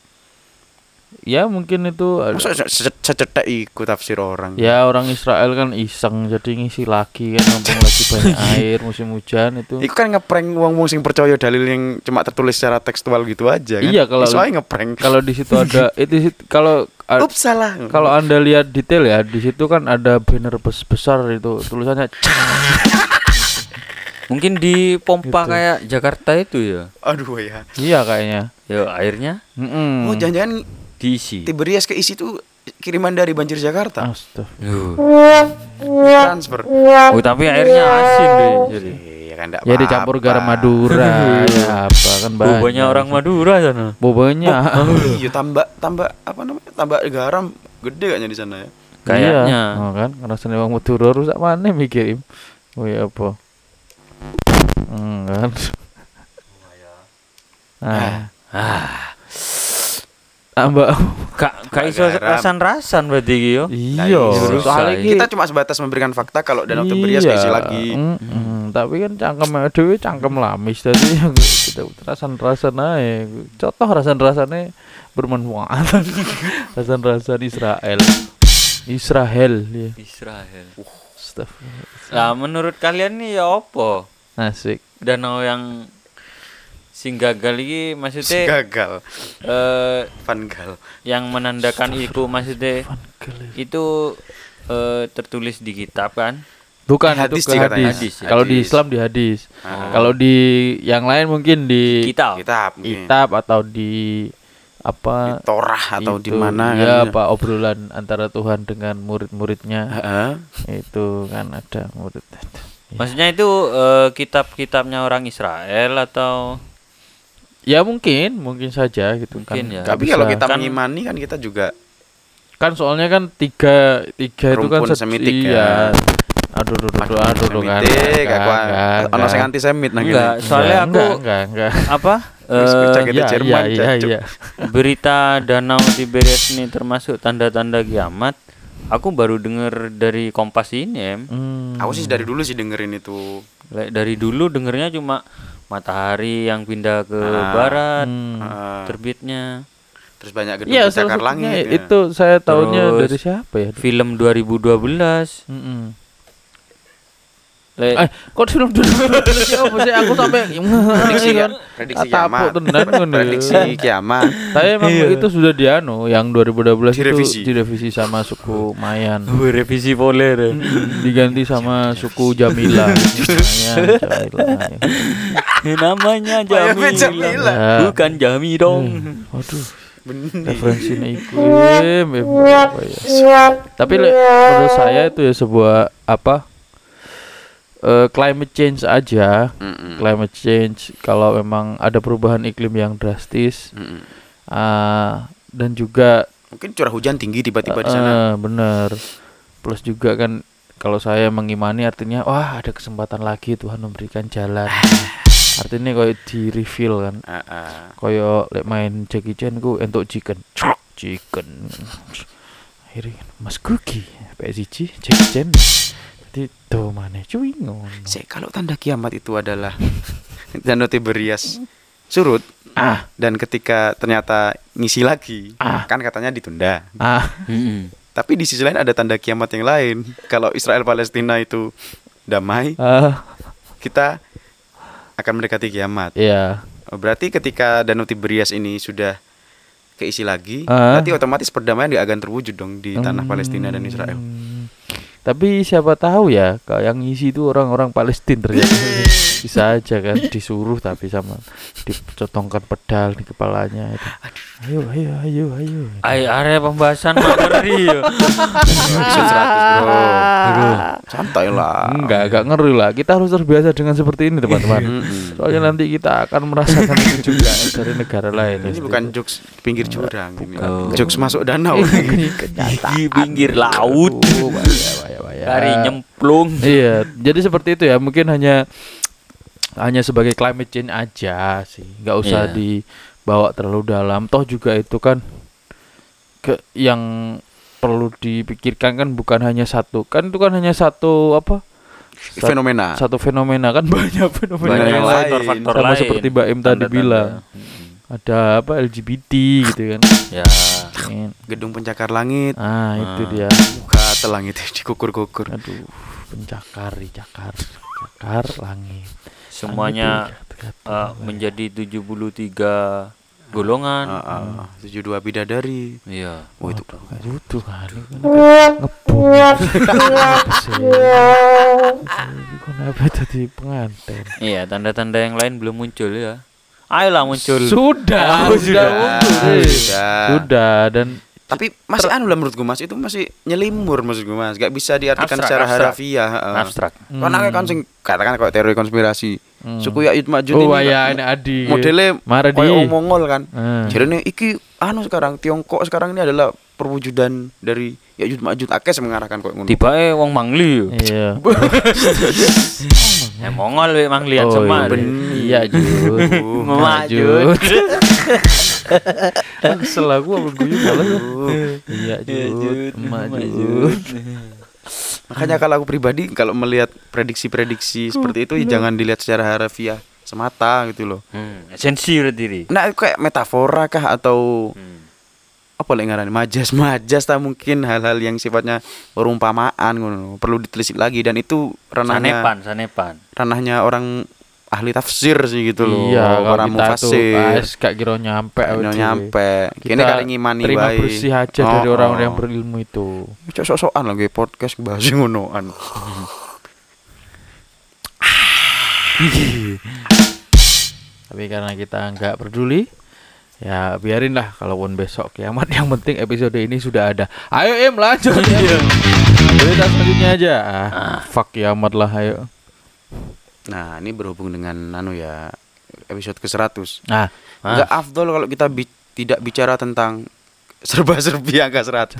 [SPEAKER 3] Ya mungkin itu
[SPEAKER 2] masa se- secetek ikut tafsir orang
[SPEAKER 3] Ya orang Israel kan iseng jadi ngisi lagi kan mumpung lagi banyak air musim hujan itu.
[SPEAKER 2] Iku kan ngeprank wong wong sing percaya dalil yang cuma tertulis secara tekstual gitu aja kan.
[SPEAKER 3] Iya, kalau-
[SPEAKER 2] Iso ae ngeprank.
[SPEAKER 3] Kalau di situ ada itu kalau
[SPEAKER 2] Ups salah.
[SPEAKER 3] kalau Anda lihat detail ya di situ kan ada banner bes- besar itu tulisannya
[SPEAKER 1] mungkin di pompa
[SPEAKER 3] Gitu.
[SPEAKER 1] kayak Jakarta itu ya
[SPEAKER 2] aduh ya.
[SPEAKER 3] iya kayaknya.
[SPEAKER 1] ya airnya
[SPEAKER 3] Mm-mm.
[SPEAKER 2] Oh jangan-jangan
[SPEAKER 1] diisi
[SPEAKER 2] Tiberias keisi tuh kiriman dari banjir Jakarta.
[SPEAKER 3] Astaga.
[SPEAKER 2] Transfer.
[SPEAKER 1] oh tapi airnya asin deh jadi
[SPEAKER 2] Iya kan enggak
[SPEAKER 3] Ya dicampur garam Madura ya apa kan banyak.
[SPEAKER 1] bobanya orang Madura sana
[SPEAKER 3] Bobanya.
[SPEAKER 2] Iya tambah tambah apa namanya? Tambah garam gede kayaknya di sana ya.
[SPEAKER 1] kayaknya
[SPEAKER 3] Iya, oh kan rasanya wong Madura rusak mana mikirin. Oh ya apa? Hmm, kan. Ah. Tambah
[SPEAKER 1] Kak, kak iso rasan-rasan berarti iki yo.
[SPEAKER 3] iya,
[SPEAKER 2] iya,
[SPEAKER 3] soalnya
[SPEAKER 2] Kita cuma sebatas memberikan fakta kalau Danau Tiberias keisi lagi.
[SPEAKER 3] mm, mm, tapi kan cangkem dhewe cangkem lamis tadi kita rasan-rasan ae. Contoh rasan-rasane bermanfaat. rasan-rasan Israel. Israel ya.
[SPEAKER 1] Israel.
[SPEAKER 3] Astagfirullah.
[SPEAKER 1] Lah menurut kalian nih ya apa?
[SPEAKER 3] Asik.
[SPEAKER 1] Danau yang sing gagal iki maksudnya
[SPEAKER 2] Gagal.
[SPEAKER 1] eh
[SPEAKER 2] Van Gaal.
[SPEAKER 1] yang menandakan itu maksudnya itu eh, tertulis di kitab kan?
[SPEAKER 3] Bukan
[SPEAKER 2] Hadis
[SPEAKER 3] itu
[SPEAKER 2] katanya.
[SPEAKER 3] hadis.
[SPEAKER 1] Hadis ya.
[SPEAKER 3] Kalau di
[SPEAKER 2] Hadis.
[SPEAKER 3] Islam di hadis.
[SPEAKER 2] Ah.
[SPEAKER 3] Kalau di yang lain mungkin di
[SPEAKER 1] Kitab.
[SPEAKER 2] Kitab mungkin.
[SPEAKER 3] kitab atau di apa
[SPEAKER 2] Di Torah atau di mana
[SPEAKER 3] ya
[SPEAKER 2] kan
[SPEAKER 3] apa obrolan antara Tuhan dengan murid-muridnya
[SPEAKER 2] Heeh.
[SPEAKER 3] itu kan ada murid
[SPEAKER 1] Maksudnya itu eh, kitab-kitabnya orang Israel atau
[SPEAKER 3] ya mungkin mungkin saja gitu
[SPEAKER 1] Mungkin
[SPEAKER 3] kan
[SPEAKER 1] ya.
[SPEAKER 2] tapi kalau kita
[SPEAKER 1] Kan-
[SPEAKER 2] mengimani kan kita juga
[SPEAKER 3] kan soalnya kan tiga tiga itu kan
[SPEAKER 2] semitik
[SPEAKER 3] iya.
[SPEAKER 2] ya.
[SPEAKER 3] aduh aduh aduh aduh aduh kan
[SPEAKER 2] Semitik,
[SPEAKER 3] enggak,
[SPEAKER 2] aku ono
[SPEAKER 3] enggak.
[SPEAKER 2] sing antisemit nang
[SPEAKER 1] Enggak,
[SPEAKER 2] kene.
[SPEAKER 1] soalnya
[SPEAKER 3] Enggak,
[SPEAKER 1] aku
[SPEAKER 3] enggak enggak enggak
[SPEAKER 1] apa eh,
[SPEAKER 2] itu
[SPEAKER 3] Iya,
[SPEAKER 2] Jerman,
[SPEAKER 3] iya, iya,
[SPEAKER 2] Cuk.
[SPEAKER 3] iya.
[SPEAKER 1] berita danau Tiberias ini termasuk tanda-tanda kiamat. Aku baru dengar dari Kompas ini, em.
[SPEAKER 3] Hmm.
[SPEAKER 2] Aku sih dari dulu sih dengerin itu.
[SPEAKER 1] Dari dulu dengernya cuma matahari yang pindah ke
[SPEAKER 2] Ah,
[SPEAKER 1] barat
[SPEAKER 3] Hmm.
[SPEAKER 2] Heeh.
[SPEAKER 1] terbitnya.
[SPEAKER 2] terus banyak gedung pencakar
[SPEAKER 3] salah
[SPEAKER 2] langit. ya.
[SPEAKER 3] itu saya tahunya
[SPEAKER 1] Terus-
[SPEAKER 3] dari siapa ya?
[SPEAKER 1] Film 2012.
[SPEAKER 3] Mm-mm. Eh, kok film dulu apa sih aku sampai
[SPEAKER 2] prediksi ya, prediksi
[SPEAKER 3] Tapuk
[SPEAKER 2] kiamat.
[SPEAKER 3] tenan ngono ya.
[SPEAKER 2] Prediksi kiamat.
[SPEAKER 3] Tapi emang
[SPEAKER 1] Iya.
[SPEAKER 3] itu sudah dianu yang 2012
[SPEAKER 2] Direvisi.
[SPEAKER 3] itu direvisi sama suku Mayan.
[SPEAKER 1] revisi poler.
[SPEAKER 3] Diganti sama suku Jamila. Mayan.
[SPEAKER 1] Namanya
[SPEAKER 2] Jamila.
[SPEAKER 1] Jamila.
[SPEAKER 3] Ya.
[SPEAKER 1] Bukan Jami dong.
[SPEAKER 3] Waduh,
[SPEAKER 2] Bener.
[SPEAKER 3] referensinya itu. Ya. Tapi menurut saya itu ya sebuah apa? Eh, climate change aja.
[SPEAKER 2] Mm-mm.
[SPEAKER 3] Climate change kalau memang ada perubahan iklim yang drastis
[SPEAKER 2] Mm-mm.
[SPEAKER 3] ah, dan juga
[SPEAKER 2] Mungkin curah hujan tinggi tiba-tiba di
[SPEAKER 3] Eh,
[SPEAKER 2] sana.
[SPEAKER 3] eh, bener. Plus juga kan kalau saya mengimani artinya wah ada kesempatan lagi Tuhan memberikan jalan. artinya kayak di reveal kan.
[SPEAKER 2] Ah, ah.
[SPEAKER 3] Kayak lek main Jackie Chan ku entuk chicken. Chicken. Akhirnya Mas Cookie PSG Jackie Chan. Jadi tuh mana cuy ngono.
[SPEAKER 2] Sek, kalau tanda kiamat itu adalah Danau Tiberias surut
[SPEAKER 3] Ah,
[SPEAKER 2] dan ketika ternyata ngisi lagi
[SPEAKER 3] Ah.
[SPEAKER 2] kan katanya ditunda.
[SPEAKER 3] ah,
[SPEAKER 1] Mm-mm.
[SPEAKER 2] Tapi di sisi lain ada tanda kiamat yang lain. Kalau Israel Palestina itu damai,
[SPEAKER 3] ah,
[SPEAKER 2] kita akan mendekati kiamat.
[SPEAKER 3] iya.
[SPEAKER 2] Oh, Berarti ketika Danau Tiberias ini sudah keisi lagi,
[SPEAKER 3] Ah.
[SPEAKER 2] berarti otomatis perdamaian nggak akan terwujud dong di tanah Palestina dan Israel.
[SPEAKER 3] Tapi siapa tahu ya, kalau yang ngisi itu orang-orang Palestina ternyata bisa aja kan disuruh tapi sama dicotongkan pedal di kepalanya itu. Ayo, ayo, ayo, ayo.
[SPEAKER 1] Ay, area pembahasan materi ya.
[SPEAKER 2] Episode 100 bro. Santai lah.
[SPEAKER 3] Enggak, enggak ngeri lah. Kita harus terbiasa dengan seperti ini, teman-teman. Soalnya nanti kita akan merasakan itu juga dari negara lain.
[SPEAKER 2] Ini bukan jokes pinggir jurang, ini jokes masuk danau.
[SPEAKER 3] ini kenyataan.
[SPEAKER 1] Di pinggir laut.
[SPEAKER 3] Bahaya, bahaya, bahaya.
[SPEAKER 1] Kari nyemplung.
[SPEAKER 3] Iya, jadi seperti itu ya. Mungkin hanya hanya sebagai climate change aja sih, nggak usah
[SPEAKER 1] Iya.
[SPEAKER 3] dibawa terlalu dalam. Toh juga itu kan ke yang perlu dipikirkan kan bukan hanya satu, kan itu kan hanya satu apa? Sat-
[SPEAKER 2] Fenomena.
[SPEAKER 3] Satu fenomena kan banyak fenomena
[SPEAKER 2] Banyak
[SPEAKER 3] yang lain.
[SPEAKER 1] faktor-faktor
[SPEAKER 3] Sama
[SPEAKER 1] lain.
[SPEAKER 3] seperti Mbak Im tadi bilang.
[SPEAKER 1] Mm-mm.
[SPEAKER 3] Ada apa LGBT gitu kan.
[SPEAKER 1] Ya.
[SPEAKER 2] Gedung pencakar langit,
[SPEAKER 3] Ah, itu
[SPEAKER 1] Ah.
[SPEAKER 3] dia.
[SPEAKER 2] muka telang itu dikukur-kukur.
[SPEAKER 3] Aduh, pencakar, cakar, cakar langit.
[SPEAKER 1] Semuanya
[SPEAKER 3] Langit,
[SPEAKER 1] eh, menjadi 73 golongan.
[SPEAKER 2] Ah, ah, 72 bidadari.
[SPEAKER 1] Iya.
[SPEAKER 2] Oh itu
[SPEAKER 3] butuh kan ngebom kenapa tadi pengantin
[SPEAKER 1] Iya, tanda-tanda yang lain belum muncul ya. Ayolah muncul.
[SPEAKER 3] sudah
[SPEAKER 1] Oh,
[SPEAKER 3] sudah
[SPEAKER 1] sudah.
[SPEAKER 2] Sudah.
[SPEAKER 3] sudah dan
[SPEAKER 2] Tapi masih anu lah menurutku Mas, itu masih nyelimur maksudku Mas. Gak bisa diartikan
[SPEAKER 1] Abstrak,
[SPEAKER 2] secara
[SPEAKER 1] abstrak.
[SPEAKER 2] harafiah. heeh.
[SPEAKER 1] Abstrak.
[SPEAKER 2] Karena kan sing katakan kayak teori konspirasi.
[SPEAKER 3] Hmm.
[SPEAKER 2] Suku Ya'id Ma'jud
[SPEAKER 3] oh
[SPEAKER 2] ini
[SPEAKER 3] ya
[SPEAKER 2] kan
[SPEAKER 3] ini adi
[SPEAKER 2] modelnya
[SPEAKER 3] Maradi.
[SPEAKER 2] kayak Mongol kan.
[SPEAKER 3] Hmm.
[SPEAKER 2] Jadi iki anu sekarang Tiongkok sekarang ini adalah perwujudan dari Ya'juj Ma'juj akeh sing mengarahkan kok ngono.
[SPEAKER 1] Tiba eh wong Mangli.
[SPEAKER 3] iya
[SPEAKER 1] Eh Mongol we Manglian
[SPEAKER 3] oh,
[SPEAKER 1] Semar.
[SPEAKER 3] iya, iya Jud
[SPEAKER 1] Maju.
[SPEAKER 3] Kesel aku apa guyu malah Iya
[SPEAKER 1] Iya,
[SPEAKER 3] Jud
[SPEAKER 1] Jud.
[SPEAKER 3] Emak
[SPEAKER 1] Emak,
[SPEAKER 3] Jud
[SPEAKER 2] Makanya kalau aku pribadi kalau melihat prediksi-prediksi seperti itu ya jangan dilihat secara harafiah semata gitu loh.
[SPEAKER 1] Hmm, esensi diri.
[SPEAKER 2] Nah, kayak metafora kah atau
[SPEAKER 1] Hmm.
[SPEAKER 2] apa lagi ngaran majas majas tak mungkin hal-hal yang sifatnya perumpamaan ngono perlu ditelisik lagi dan itu ranahnya
[SPEAKER 1] Sanepan, sanepan.
[SPEAKER 2] ranahnya orang ahli tafsir sih gitu loh
[SPEAKER 3] Iya
[SPEAKER 2] para mufasir
[SPEAKER 3] Pas gak kira nyampe dhewe.
[SPEAKER 2] nyampe kini kali ngimani
[SPEAKER 3] terima
[SPEAKER 2] wae.
[SPEAKER 3] bersih aja
[SPEAKER 2] Oh,
[SPEAKER 3] dari orang-orang
[SPEAKER 2] oh.
[SPEAKER 3] yang berilmu itu
[SPEAKER 2] Cok sok-sokan lagi podcast bahas ngonoan
[SPEAKER 3] tapi karena kita nggak peduli Ya biarin lah kalaupun besok kiamat yang penting episode ini sudah ada. Ayo Im lanjut ya. Berita selanjutnya aja. Ah, fuck kiamat lah ayo.
[SPEAKER 2] Nah, ini berhubung dengan anu ya episode ke-100.
[SPEAKER 3] Nah,
[SPEAKER 2] Enggak afdol kalau kita bi- tidak bicara tentang serba-serbi angka 100.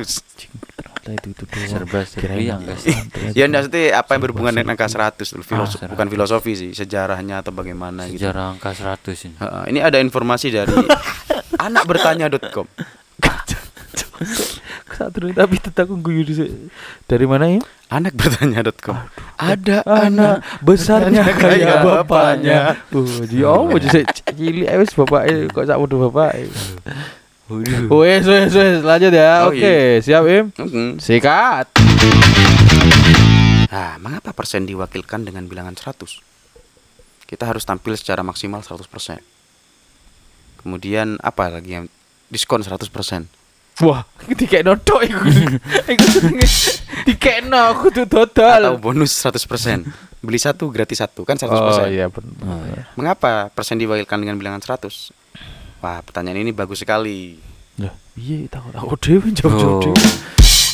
[SPEAKER 3] ternyata itu itu doang.
[SPEAKER 1] Serba serbi angka
[SPEAKER 3] ternyata
[SPEAKER 2] Ya enggak mesti apa yang berhubungan dengan angka 100 dulu.
[SPEAKER 1] Ah,
[SPEAKER 2] bukan filosofi sih, sejarahnya atau bagaimana gitu.
[SPEAKER 1] Sejarah angka 100 ini.
[SPEAKER 2] Heeh, ini ada informasi dari anakbertanya.com.
[SPEAKER 3] Saat tapi tetap aku guyu dari mana ya?
[SPEAKER 2] Anakbertanya.com. Ada
[SPEAKER 3] Anak besarnya
[SPEAKER 2] Besarnya
[SPEAKER 3] kayak bapaknya. Uh, dia oh jadi cilik wis bapake kok sak mudah bapak. Wes wes wes lanjut ya.
[SPEAKER 2] Oh,
[SPEAKER 3] Oke, siap Im.
[SPEAKER 2] Mm-mm.
[SPEAKER 3] Sikat.
[SPEAKER 2] Nah, mengapa persen diwakilkan dengan bilangan 100? Kita harus tampil secara maksimal 100%. Kemudian apa lagi yang diskon 100%?
[SPEAKER 3] Wah, dikekno tok iku. Iku jenenge dikekno aku tuh
[SPEAKER 2] Atau
[SPEAKER 3] total.
[SPEAKER 2] bonus 100%. Beli satu gratis satu kan 100%.
[SPEAKER 3] Oh iya benar.
[SPEAKER 2] Mengapa persen diwakilkan dengan bilangan 100? Wah, pertanyaan ini bagus sekali.
[SPEAKER 3] Ya, iya takut aku dhewe jawab-jawab
[SPEAKER 1] Oh.
[SPEAKER 3] dhewe.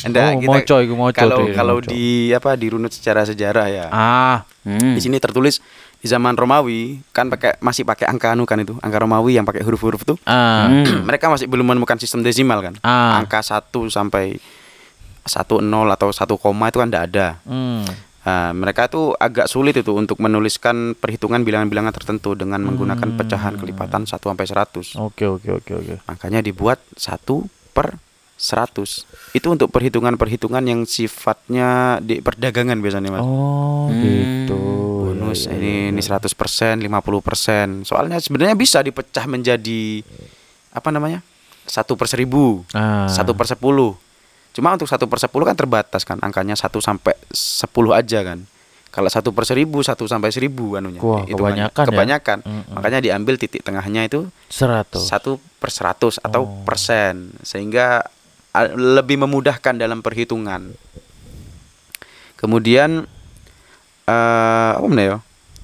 [SPEAKER 2] Anda
[SPEAKER 3] Oh, moco iku, moco
[SPEAKER 2] Kalau
[SPEAKER 3] deh,
[SPEAKER 2] kalau
[SPEAKER 3] moco.
[SPEAKER 2] di apa dirunut secara sejarah ya.
[SPEAKER 3] Ah,
[SPEAKER 1] Hmm.
[SPEAKER 2] Di sini tertulis di zaman Romawi kan pakai masih pakai angka anu kan itu, angka Romawi yang pakai huruf-huruf tuh.
[SPEAKER 3] ah.
[SPEAKER 1] Hmm.
[SPEAKER 2] Mereka masih belum menemukan sistem desimal kan.
[SPEAKER 3] Ah.
[SPEAKER 2] Angka 1 sampai 1 0 atau 1 koma itu kan tidak ada.
[SPEAKER 3] Hmm.
[SPEAKER 2] Nah, mereka tuh agak sulit itu untuk menuliskan perhitungan bilangan-bilangan tertentu dengan menggunakan pecahan kelipatan 1 sampai 100.
[SPEAKER 3] Oke oke oke oke.
[SPEAKER 2] Makanya dibuat 1 per 100. Itu untuk perhitungan-perhitungan yang sifatnya di perdagangan biasanya, Mas.
[SPEAKER 3] Oh,
[SPEAKER 1] Hmm.
[SPEAKER 3] gitu.
[SPEAKER 2] Bonus
[SPEAKER 3] Iya, iya,
[SPEAKER 2] ini
[SPEAKER 3] iya.
[SPEAKER 2] ini 100%, 50%. Soalnya sebenarnya bisa dipecah menjadi apa namanya? 1 per 1000,
[SPEAKER 3] Ah.
[SPEAKER 2] 1 per 10. Cuma untuk 1 per 10 kan terbatas kan, angkanya 1 sampai 10 aja kan. Kalau 1 per 1000, 1 sampai 1000 anunya.
[SPEAKER 3] Wah,
[SPEAKER 2] hitungannya.
[SPEAKER 3] kebanyakan ya.
[SPEAKER 2] Kebanyakan.
[SPEAKER 3] Mm-mm.
[SPEAKER 2] Makanya diambil titik tengahnya itu
[SPEAKER 3] 100.
[SPEAKER 2] 1 per 100 atau
[SPEAKER 3] Oh.
[SPEAKER 2] persen sehingga lebih memudahkan dalam perhitungan. Kemudian eh apa mana ya?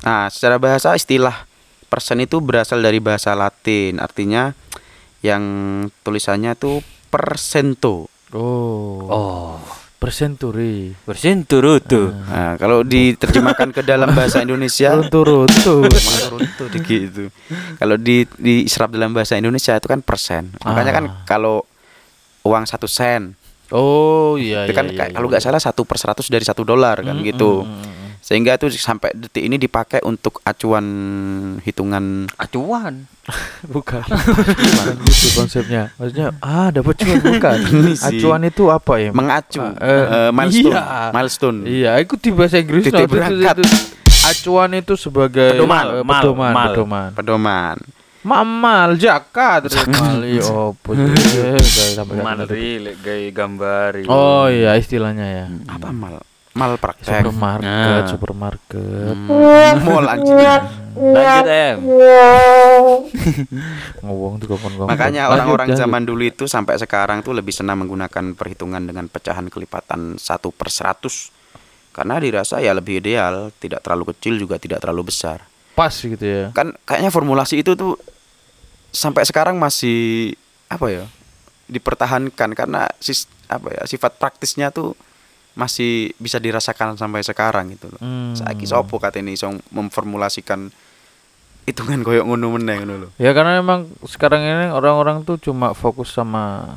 [SPEAKER 2] Nah, secara bahasa istilah persen itu berasal dari bahasa Latin, artinya yang tulisannya tuh persento.
[SPEAKER 3] Oh.
[SPEAKER 1] Oh,
[SPEAKER 3] Persenturi.
[SPEAKER 1] bersin turut tuh.
[SPEAKER 2] Nah, kalau diterjemahkan ke dalam bahasa Indonesia
[SPEAKER 3] Turun turun.
[SPEAKER 2] Runtuh dikit itu. Kalau di diserap dalam bahasa Indonesia itu kan persen. Makanya kan
[SPEAKER 3] Ah.
[SPEAKER 2] kalau uang satu sen
[SPEAKER 3] Oh iya
[SPEAKER 2] itu
[SPEAKER 3] iya.
[SPEAKER 2] kan
[SPEAKER 3] iya,
[SPEAKER 2] kayak-
[SPEAKER 3] iya,
[SPEAKER 2] kalau nggak salah satu per seratus dari satu dolar kan
[SPEAKER 3] Mm,
[SPEAKER 2] gitu
[SPEAKER 3] mm, mm, mm.
[SPEAKER 2] sehingga itu sampai detik ini dipakai untuk acuan hitungan
[SPEAKER 1] Acuan.
[SPEAKER 3] Bukan. Bukan gitu konsepnya. Maksudnya ah dapat cuan bukan. Acuan itu apa ya?
[SPEAKER 2] mengacu
[SPEAKER 3] eh,
[SPEAKER 2] eh, milestone
[SPEAKER 3] iya.
[SPEAKER 2] milestone
[SPEAKER 3] Iya, itu di bahasa Inggris
[SPEAKER 2] Titik
[SPEAKER 3] itu-
[SPEAKER 2] berangkat.
[SPEAKER 3] itu- Acuan itu sebagai
[SPEAKER 1] Pedoman, mal,
[SPEAKER 3] pedoman,
[SPEAKER 1] mal.
[SPEAKER 3] pedoman.
[SPEAKER 2] pedoman
[SPEAKER 3] Mamal zakat mali opo.
[SPEAKER 1] Mari lek gawe gambari.
[SPEAKER 3] Oh iya istilahnya ya.
[SPEAKER 2] apa mal mal praktek
[SPEAKER 3] Supermarket,
[SPEAKER 1] Nah.
[SPEAKER 3] supermarket.
[SPEAKER 2] Hmm, mall anjing
[SPEAKER 1] Lanjut em.
[SPEAKER 3] Ngomong tuh kapan
[SPEAKER 2] makanya orang-orang zaman dulu itu sampai sekarang tuh lebih senang menggunakan perhitungan dengan pecahan kelipatan satu per seratus karena dirasa ya lebih ideal tidak terlalu kecil juga tidak terlalu besar
[SPEAKER 3] pas gitu ya.
[SPEAKER 2] kan kayaknya formulasi itu tuh sampai sekarang masih apa ya dipertahankan karena sis, apa ya sifat praktisnya tuh masih bisa dirasakan sampai sekarang gitu loh.
[SPEAKER 3] Hmm.
[SPEAKER 2] Saiki sopo katene iso memformulasikan hitungan koyo ngono meneh ngono lho.
[SPEAKER 3] Ya karena memang sekarang ini orang-orang tuh cuma fokus sama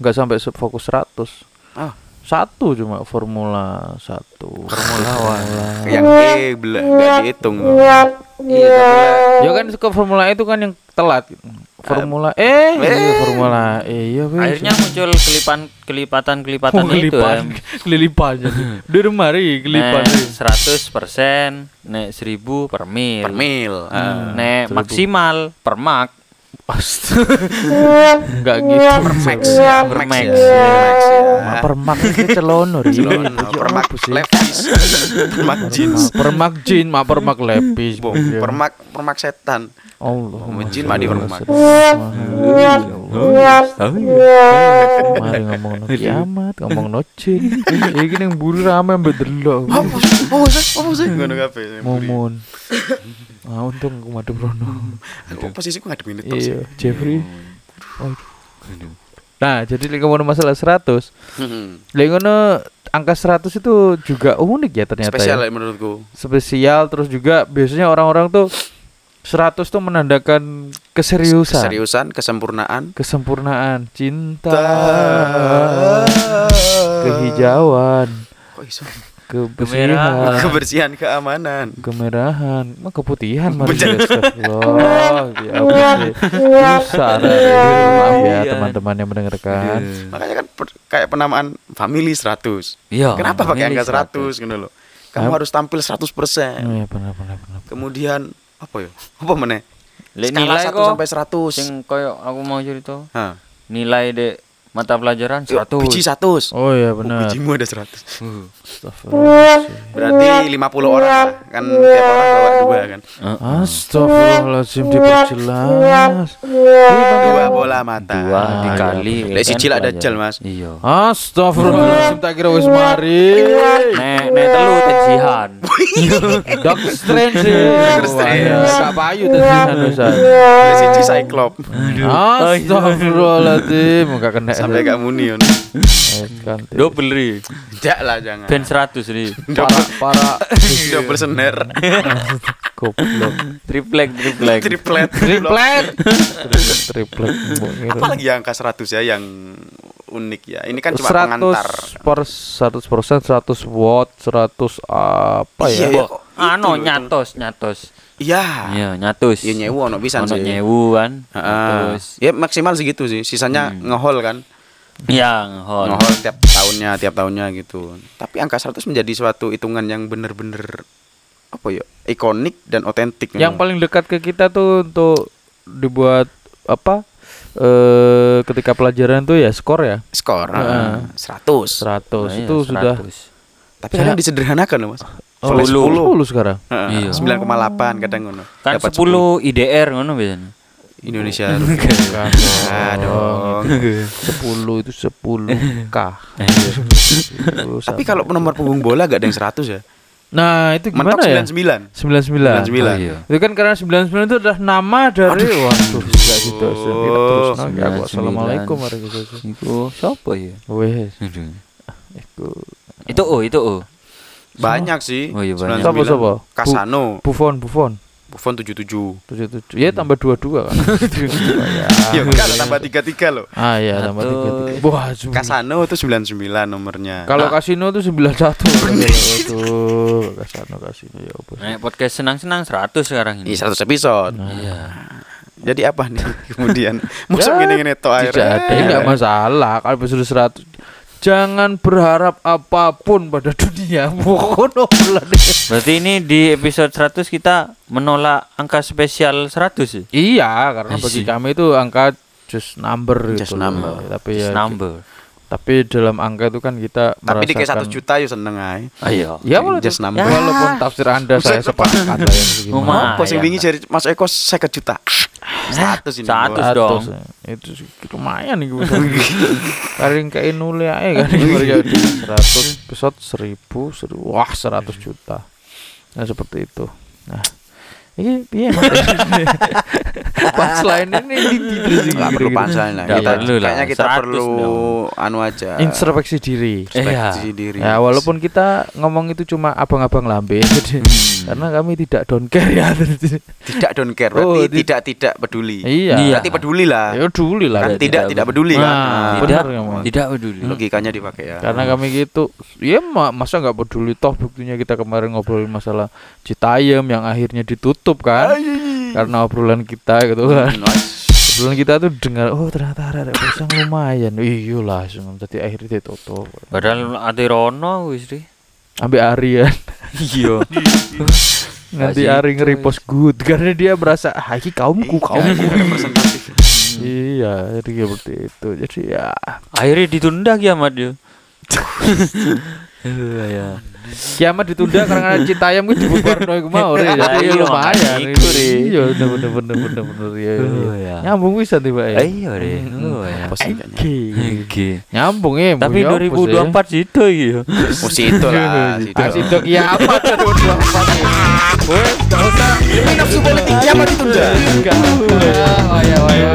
[SPEAKER 3] nggak sampai fokus 100.
[SPEAKER 2] Ah.
[SPEAKER 3] Satu cuma formula satu.
[SPEAKER 1] Formula One.
[SPEAKER 2] Yang E enggak dihitung loh.
[SPEAKER 1] Iya, tapi
[SPEAKER 3] Ya kan ke formula itu kan yang telat. Formula eh,
[SPEAKER 2] eh.
[SPEAKER 3] iya formula E iya wes.
[SPEAKER 1] akhirnya muncul kelipan kelipatan kelipatan
[SPEAKER 3] Oh,
[SPEAKER 1] itu
[SPEAKER 3] kelipan,
[SPEAKER 1] em.
[SPEAKER 3] kelilipan jadi. Dari mari kelipan.
[SPEAKER 1] 100 persen, nek 1000 per mil.
[SPEAKER 2] Per mil. Ah.
[SPEAKER 1] Nek
[SPEAKER 3] Seribu.
[SPEAKER 1] maksimal per mak.
[SPEAKER 3] Enggak gitu.
[SPEAKER 2] Per max ya,
[SPEAKER 1] Per
[SPEAKER 2] max
[SPEAKER 1] max.
[SPEAKER 2] ya. Max ya.
[SPEAKER 3] Celono ri. Iya,
[SPEAKER 2] permak
[SPEAKER 3] apa sih?
[SPEAKER 2] levis. Permak jeans.
[SPEAKER 3] Ma, permak jin, ma permak lepis.
[SPEAKER 2] Bom,
[SPEAKER 3] Iya.
[SPEAKER 2] permak permak setan.
[SPEAKER 3] Allah.
[SPEAKER 2] Jin, mah di permak.
[SPEAKER 3] Mari ngomong no kiamat, ngomong no jin. Iki ning buru rame mbek delok.
[SPEAKER 2] Apa sih? Apa sih? Apa sih? Ngono kabeh.
[SPEAKER 3] Momun. Ah untung aku madhep rono.
[SPEAKER 2] Aku posisiku ngadepin itu.
[SPEAKER 3] Iya, Jeffrey. Nah, jadi lek ngomong masalah 100,
[SPEAKER 2] Hmm.
[SPEAKER 3] lek ngono angka 100 itu juga unik ya ternyata
[SPEAKER 2] Spesial
[SPEAKER 3] ya.
[SPEAKER 2] ya menurutku.
[SPEAKER 3] Spesial terus juga biasanya orang-orang tuh 100 tuh menandakan keseriusan,
[SPEAKER 2] Keseriusan, kesempurnaan.
[SPEAKER 3] kesempurnaan, cinta, kehijauan,
[SPEAKER 2] Kok iso?
[SPEAKER 3] Kebersihan,
[SPEAKER 2] Kebersihan, keamanan.
[SPEAKER 3] kemerahan, mah keputihan
[SPEAKER 2] Bencana.
[SPEAKER 3] Astagfirullah. Ya sih. Susah maaf ya
[SPEAKER 1] Iya.
[SPEAKER 3] teman-teman yang mendengarkan.
[SPEAKER 2] Makanya kan per- kayak penamaan family 100.
[SPEAKER 1] Iya.
[SPEAKER 2] Kenapa pakai angka 100 gitu loh. Kamu harus tampil 100%.
[SPEAKER 3] Oh, iya benar benar benar.
[SPEAKER 2] Kemudian apa ya? Apa meneh?
[SPEAKER 1] Lek
[SPEAKER 2] Skala
[SPEAKER 1] nilai
[SPEAKER 2] 1
[SPEAKER 1] kok
[SPEAKER 2] sampai 100.
[SPEAKER 1] sing koyo aku mau cerita. Nilai dek mata pelajaran
[SPEAKER 2] Yuk,
[SPEAKER 1] 100.
[SPEAKER 2] Biji 100.
[SPEAKER 3] Oh iya
[SPEAKER 2] Oh,
[SPEAKER 3] benar.
[SPEAKER 2] bijimu ada 100.
[SPEAKER 1] Uh.
[SPEAKER 3] Astagfirullahaladzim.
[SPEAKER 2] Berarti 50 orang lah. Kan tiap orang bawa dua kan.
[SPEAKER 3] Astagfirullahaladzim diperjelas.
[SPEAKER 2] Dua bola mata.
[SPEAKER 1] Dua dikali.
[SPEAKER 2] Lek
[SPEAKER 1] kan
[SPEAKER 2] siji
[SPEAKER 1] pelajaran.
[SPEAKER 2] dajal, Mas.
[SPEAKER 1] Iya.
[SPEAKER 3] Astagfirullahaladzim tak kira wis mari.
[SPEAKER 1] Nek nek telu tensihan.
[SPEAKER 3] Doctor Strange sih.
[SPEAKER 2] Doctor Strange.
[SPEAKER 3] Wah, ya, Kak Bayu tensihan dosa.
[SPEAKER 2] Lek siji Cyclop.
[SPEAKER 3] Astagfirullahaladzim enggak kena.
[SPEAKER 2] Sampai gak muni on.
[SPEAKER 1] Double ri.
[SPEAKER 2] Jak lah jangan.
[SPEAKER 1] Ben 100 ri.
[SPEAKER 3] para para
[SPEAKER 2] Double snare.
[SPEAKER 3] goblok.
[SPEAKER 1] Triplek triplek.
[SPEAKER 2] Triplet.
[SPEAKER 3] Triplet. Ngira.
[SPEAKER 2] Apalagi ya angka 100 ya yang unik ya. Ini kan cuma pengantar.
[SPEAKER 3] 100 per 100 persen 100 watt 100 apa
[SPEAKER 2] Iya,
[SPEAKER 3] ya
[SPEAKER 2] iya.
[SPEAKER 1] Kok anu nyatos nyatos.
[SPEAKER 2] Iya.
[SPEAKER 1] Iya, nyatus.
[SPEAKER 2] Ya nyewu ono bisa
[SPEAKER 1] Ono
[SPEAKER 2] sih.
[SPEAKER 1] nyewu kan.
[SPEAKER 2] Heeh. Ya maksimal segitu sih. Sisanya
[SPEAKER 1] Hmm.
[SPEAKER 2] ngehol kan.
[SPEAKER 1] Ya ngehol.
[SPEAKER 2] Ngehol tiap tahunnya, tiap tahunnya gitu. Tapi angka 100 menjadi suatu hitungan yang bener-bener apa ya? ikonik dan otentik.
[SPEAKER 3] yang
[SPEAKER 2] memang.
[SPEAKER 3] paling dekat ke kita tuh untuk dibuat apa eh ketika pelajaran tuh ya skor ya
[SPEAKER 2] skor
[SPEAKER 3] Heeh.
[SPEAKER 2] heeh, 100.
[SPEAKER 3] 100
[SPEAKER 1] Nah, iya,
[SPEAKER 3] itu sudah
[SPEAKER 1] 100.
[SPEAKER 2] Tapi kadang disederhanakan loh, Mas.
[SPEAKER 3] oh,
[SPEAKER 2] Oleh 10.
[SPEAKER 3] 10 sekarang
[SPEAKER 2] Heeh,
[SPEAKER 1] Iya.
[SPEAKER 2] 9,8 kadang ngono.
[SPEAKER 1] Kan
[SPEAKER 2] Dapat
[SPEAKER 1] 10 IDR ngono biasanya.
[SPEAKER 2] Indonesia.
[SPEAKER 3] Bukan
[SPEAKER 2] Ah, dong.
[SPEAKER 3] 10 itu 10 k
[SPEAKER 2] Tapi kalau nomor punggung bola gak ada yang 100 ya.
[SPEAKER 3] nah itu
[SPEAKER 2] Mentok
[SPEAKER 3] gimana ya
[SPEAKER 2] 99.
[SPEAKER 3] 99
[SPEAKER 2] 99.
[SPEAKER 1] Oh, iya.
[SPEAKER 3] itu kan karena 99 itu adalah nama dari waduh enggak gitu terus no,
[SPEAKER 1] 99.
[SPEAKER 3] assalamualaikum warahmatullahi wabarakatuh
[SPEAKER 1] Iku siapa ya?
[SPEAKER 3] wes
[SPEAKER 1] Aduh.
[SPEAKER 3] iku
[SPEAKER 1] Itu oh, itu oh.
[SPEAKER 2] Banyak sih.
[SPEAKER 1] Oh, iya, banyak.
[SPEAKER 2] 99.
[SPEAKER 3] Siapa, siapa?
[SPEAKER 2] Kasano.
[SPEAKER 3] Buffon Buffon
[SPEAKER 2] Buffon 77.
[SPEAKER 3] 77 ya tambah 22 kan ya
[SPEAKER 2] ada tambah 33 loh.
[SPEAKER 3] ah ya tambah
[SPEAKER 1] Satu.
[SPEAKER 3] 33 wah
[SPEAKER 2] Kasano itu 99 nomornya.
[SPEAKER 3] kalau kasino tuh 91 tuh kasino kasino ya apa?
[SPEAKER 1] Nek podcast senang-senang 100 sekarang ini.
[SPEAKER 2] Iya 100 episode.
[SPEAKER 1] Iya.
[SPEAKER 2] Jadi apa nih kemudian? Masuk
[SPEAKER 3] Ya,
[SPEAKER 2] gini-gini to air.
[SPEAKER 3] tidak ada enggak masalah kalau episode 100 jangan berharap apa pun pada dunia
[SPEAKER 1] Berarti ini di episode 100 kita menolak angka spesial 100 sih.
[SPEAKER 3] Iya, karena bagi kami itu angka just number
[SPEAKER 2] Just
[SPEAKER 3] gitu loh.
[SPEAKER 2] number.
[SPEAKER 3] Tapi
[SPEAKER 1] Just
[SPEAKER 3] ya
[SPEAKER 1] number.
[SPEAKER 3] Tapi dalam angka itu kan kita
[SPEAKER 2] Tapi dikasih
[SPEAKER 3] merasakan
[SPEAKER 2] 1 juta ya seneng ae.
[SPEAKER 1] Ayo.
[SPEAKER 3] Ya boleh
[SPEAKER 2] Just number.
[SPEAKER 3] Walaupun tafsir Anda saya sepakat lah yang.
[SPEAKER 2] Apa sing
[SPEAKER 1] ya,
[SPEAKER 2] wingi
[SPEAKER 1] Kak.
[SPEAKER 2] jari Mas Eko 50 juta. 100 ini.
[SPEAKER 1] 100
[SPEAKER 2] Bos.
[SPEAKER 1] dong.
[SPEAKER 3] ya. Itu sih lumayan nih gue. Karing kayak nule aja kan 100 episode 1000, 1000 wah 100 juta. Nah seperti itu. Nah ini piye Mas? Pas lain ini di terus iki
[SPEAKER 2] Nggak perlu punchline lah.
[SPEAKER 1] Nggak
[SPEAKER 2] Kita,
[SPEAKER 1] perlu lah.
[SPEAKER 2] kayaknya kita
[SPEAKER 1] 100
[SPEAKER 2] perlu
[SPEAKER 1] dong.
[SPEAKER 2] anu aja.
[SPEAKER 3] Introspeksi diri.
[SPEAKER 2] Introspeksi diri.
[SPEAKER 3] Ya walaupun kita ngomong itu cuma abang-abang lambe jadi
[SPEAKER 1] Hmm.
[SPEAKER 3] karena kami tidak don't care ya.
[SPEAKER 2] tidak don't care
[SPEAKER 3] Oh,
[SPEAKER 2] berarti
[SPEAKER 3] di-
[SPEAKER 2] tidak tidak peduli.
[SPEAKER 3] iya.
[SPEAKER 1] Iya.
[SPEAKER 2] Berarti peduli lah.
[SPEAKER 3] Ya dulu lah.
[SPEAKER 2] Kan
[SPEAKER 1] Tidak-
[SPEAKER 2] tidak
[SPEAKER 1] tidak
[SPEAKER 2] tidak peduli kan.
[SPEAKER 1] Tidak, tidak peduli.
[SPEAKER 2] logikanya dipakai ya.
[SPEAKER 3] Karena kami gitu, ya ma- masa nggak peduli toh buktinya kita kemarin ngobrolin masalah Citayam yang akhirnya ditutup kan karena obrolan kita gitu kan.
[SPEAKER 2] Hmm, nice.
[SPEAKER 3] Obrolan kita tuh dengar oh ternyata ada pasang lumayan. Iya langsung jadi akhirnya ditutup.
[SPEAKER 1] Padahal ate rono wis di.
[SPEAKER 3] Ambil Ari kan.
[SPEAKER 1] Iya.
[SPEAKER 3] Nanti Ari
[SPEAKER 1] itu,
[SPEAKER 3] nge-repost good karena dia merasa ah ini kaumku kaumku.
[SPEAKER 2] Representatif.
[SPEAKER 3] iya, jadi seperti itu. Jadi ya
[SPEAKER 1] Akhirnya ditunda kiamat dia. ya.
[SPEAKER 3] Kiamat ditunda karena Citayam gue dibubarno iku mau re. Jadi
[SPEAKER 1] Iya,
[SPEAKER 3] ya lumayan.
[SPEAKER 1] makanya iku, Re.
[SPEAKER 3] Iya, bener bener bener bener bener ya.
[SPEAKER 1] Oh, ya.
[SPEAKER 3] Nyambung bisa tiba ya.
[SPEAKER 1] Iya. Oh ya.
[SPEAKER 2] Apa sih kayaknya?
[SPEAKER 3] Oke.
[SPEAKER 1] Oke.
[SPEAKER 3] Nyambung ya.
[SPEAKER 1] Tapi
[SPEAKER 3] bunyi apa sih?
[SPEAKER 1] 2024 situ ya.
[SPEAKER 2] Oh, situ lah, situ.
[SPEAKER 3] Ah, situ kiamat 2024. Wes, enggak usah.
[SPEAKER 2] Ini nafsu politik kiamat ditunda.
[SPEAKER 3] Enggak. Oh ya, oh ya.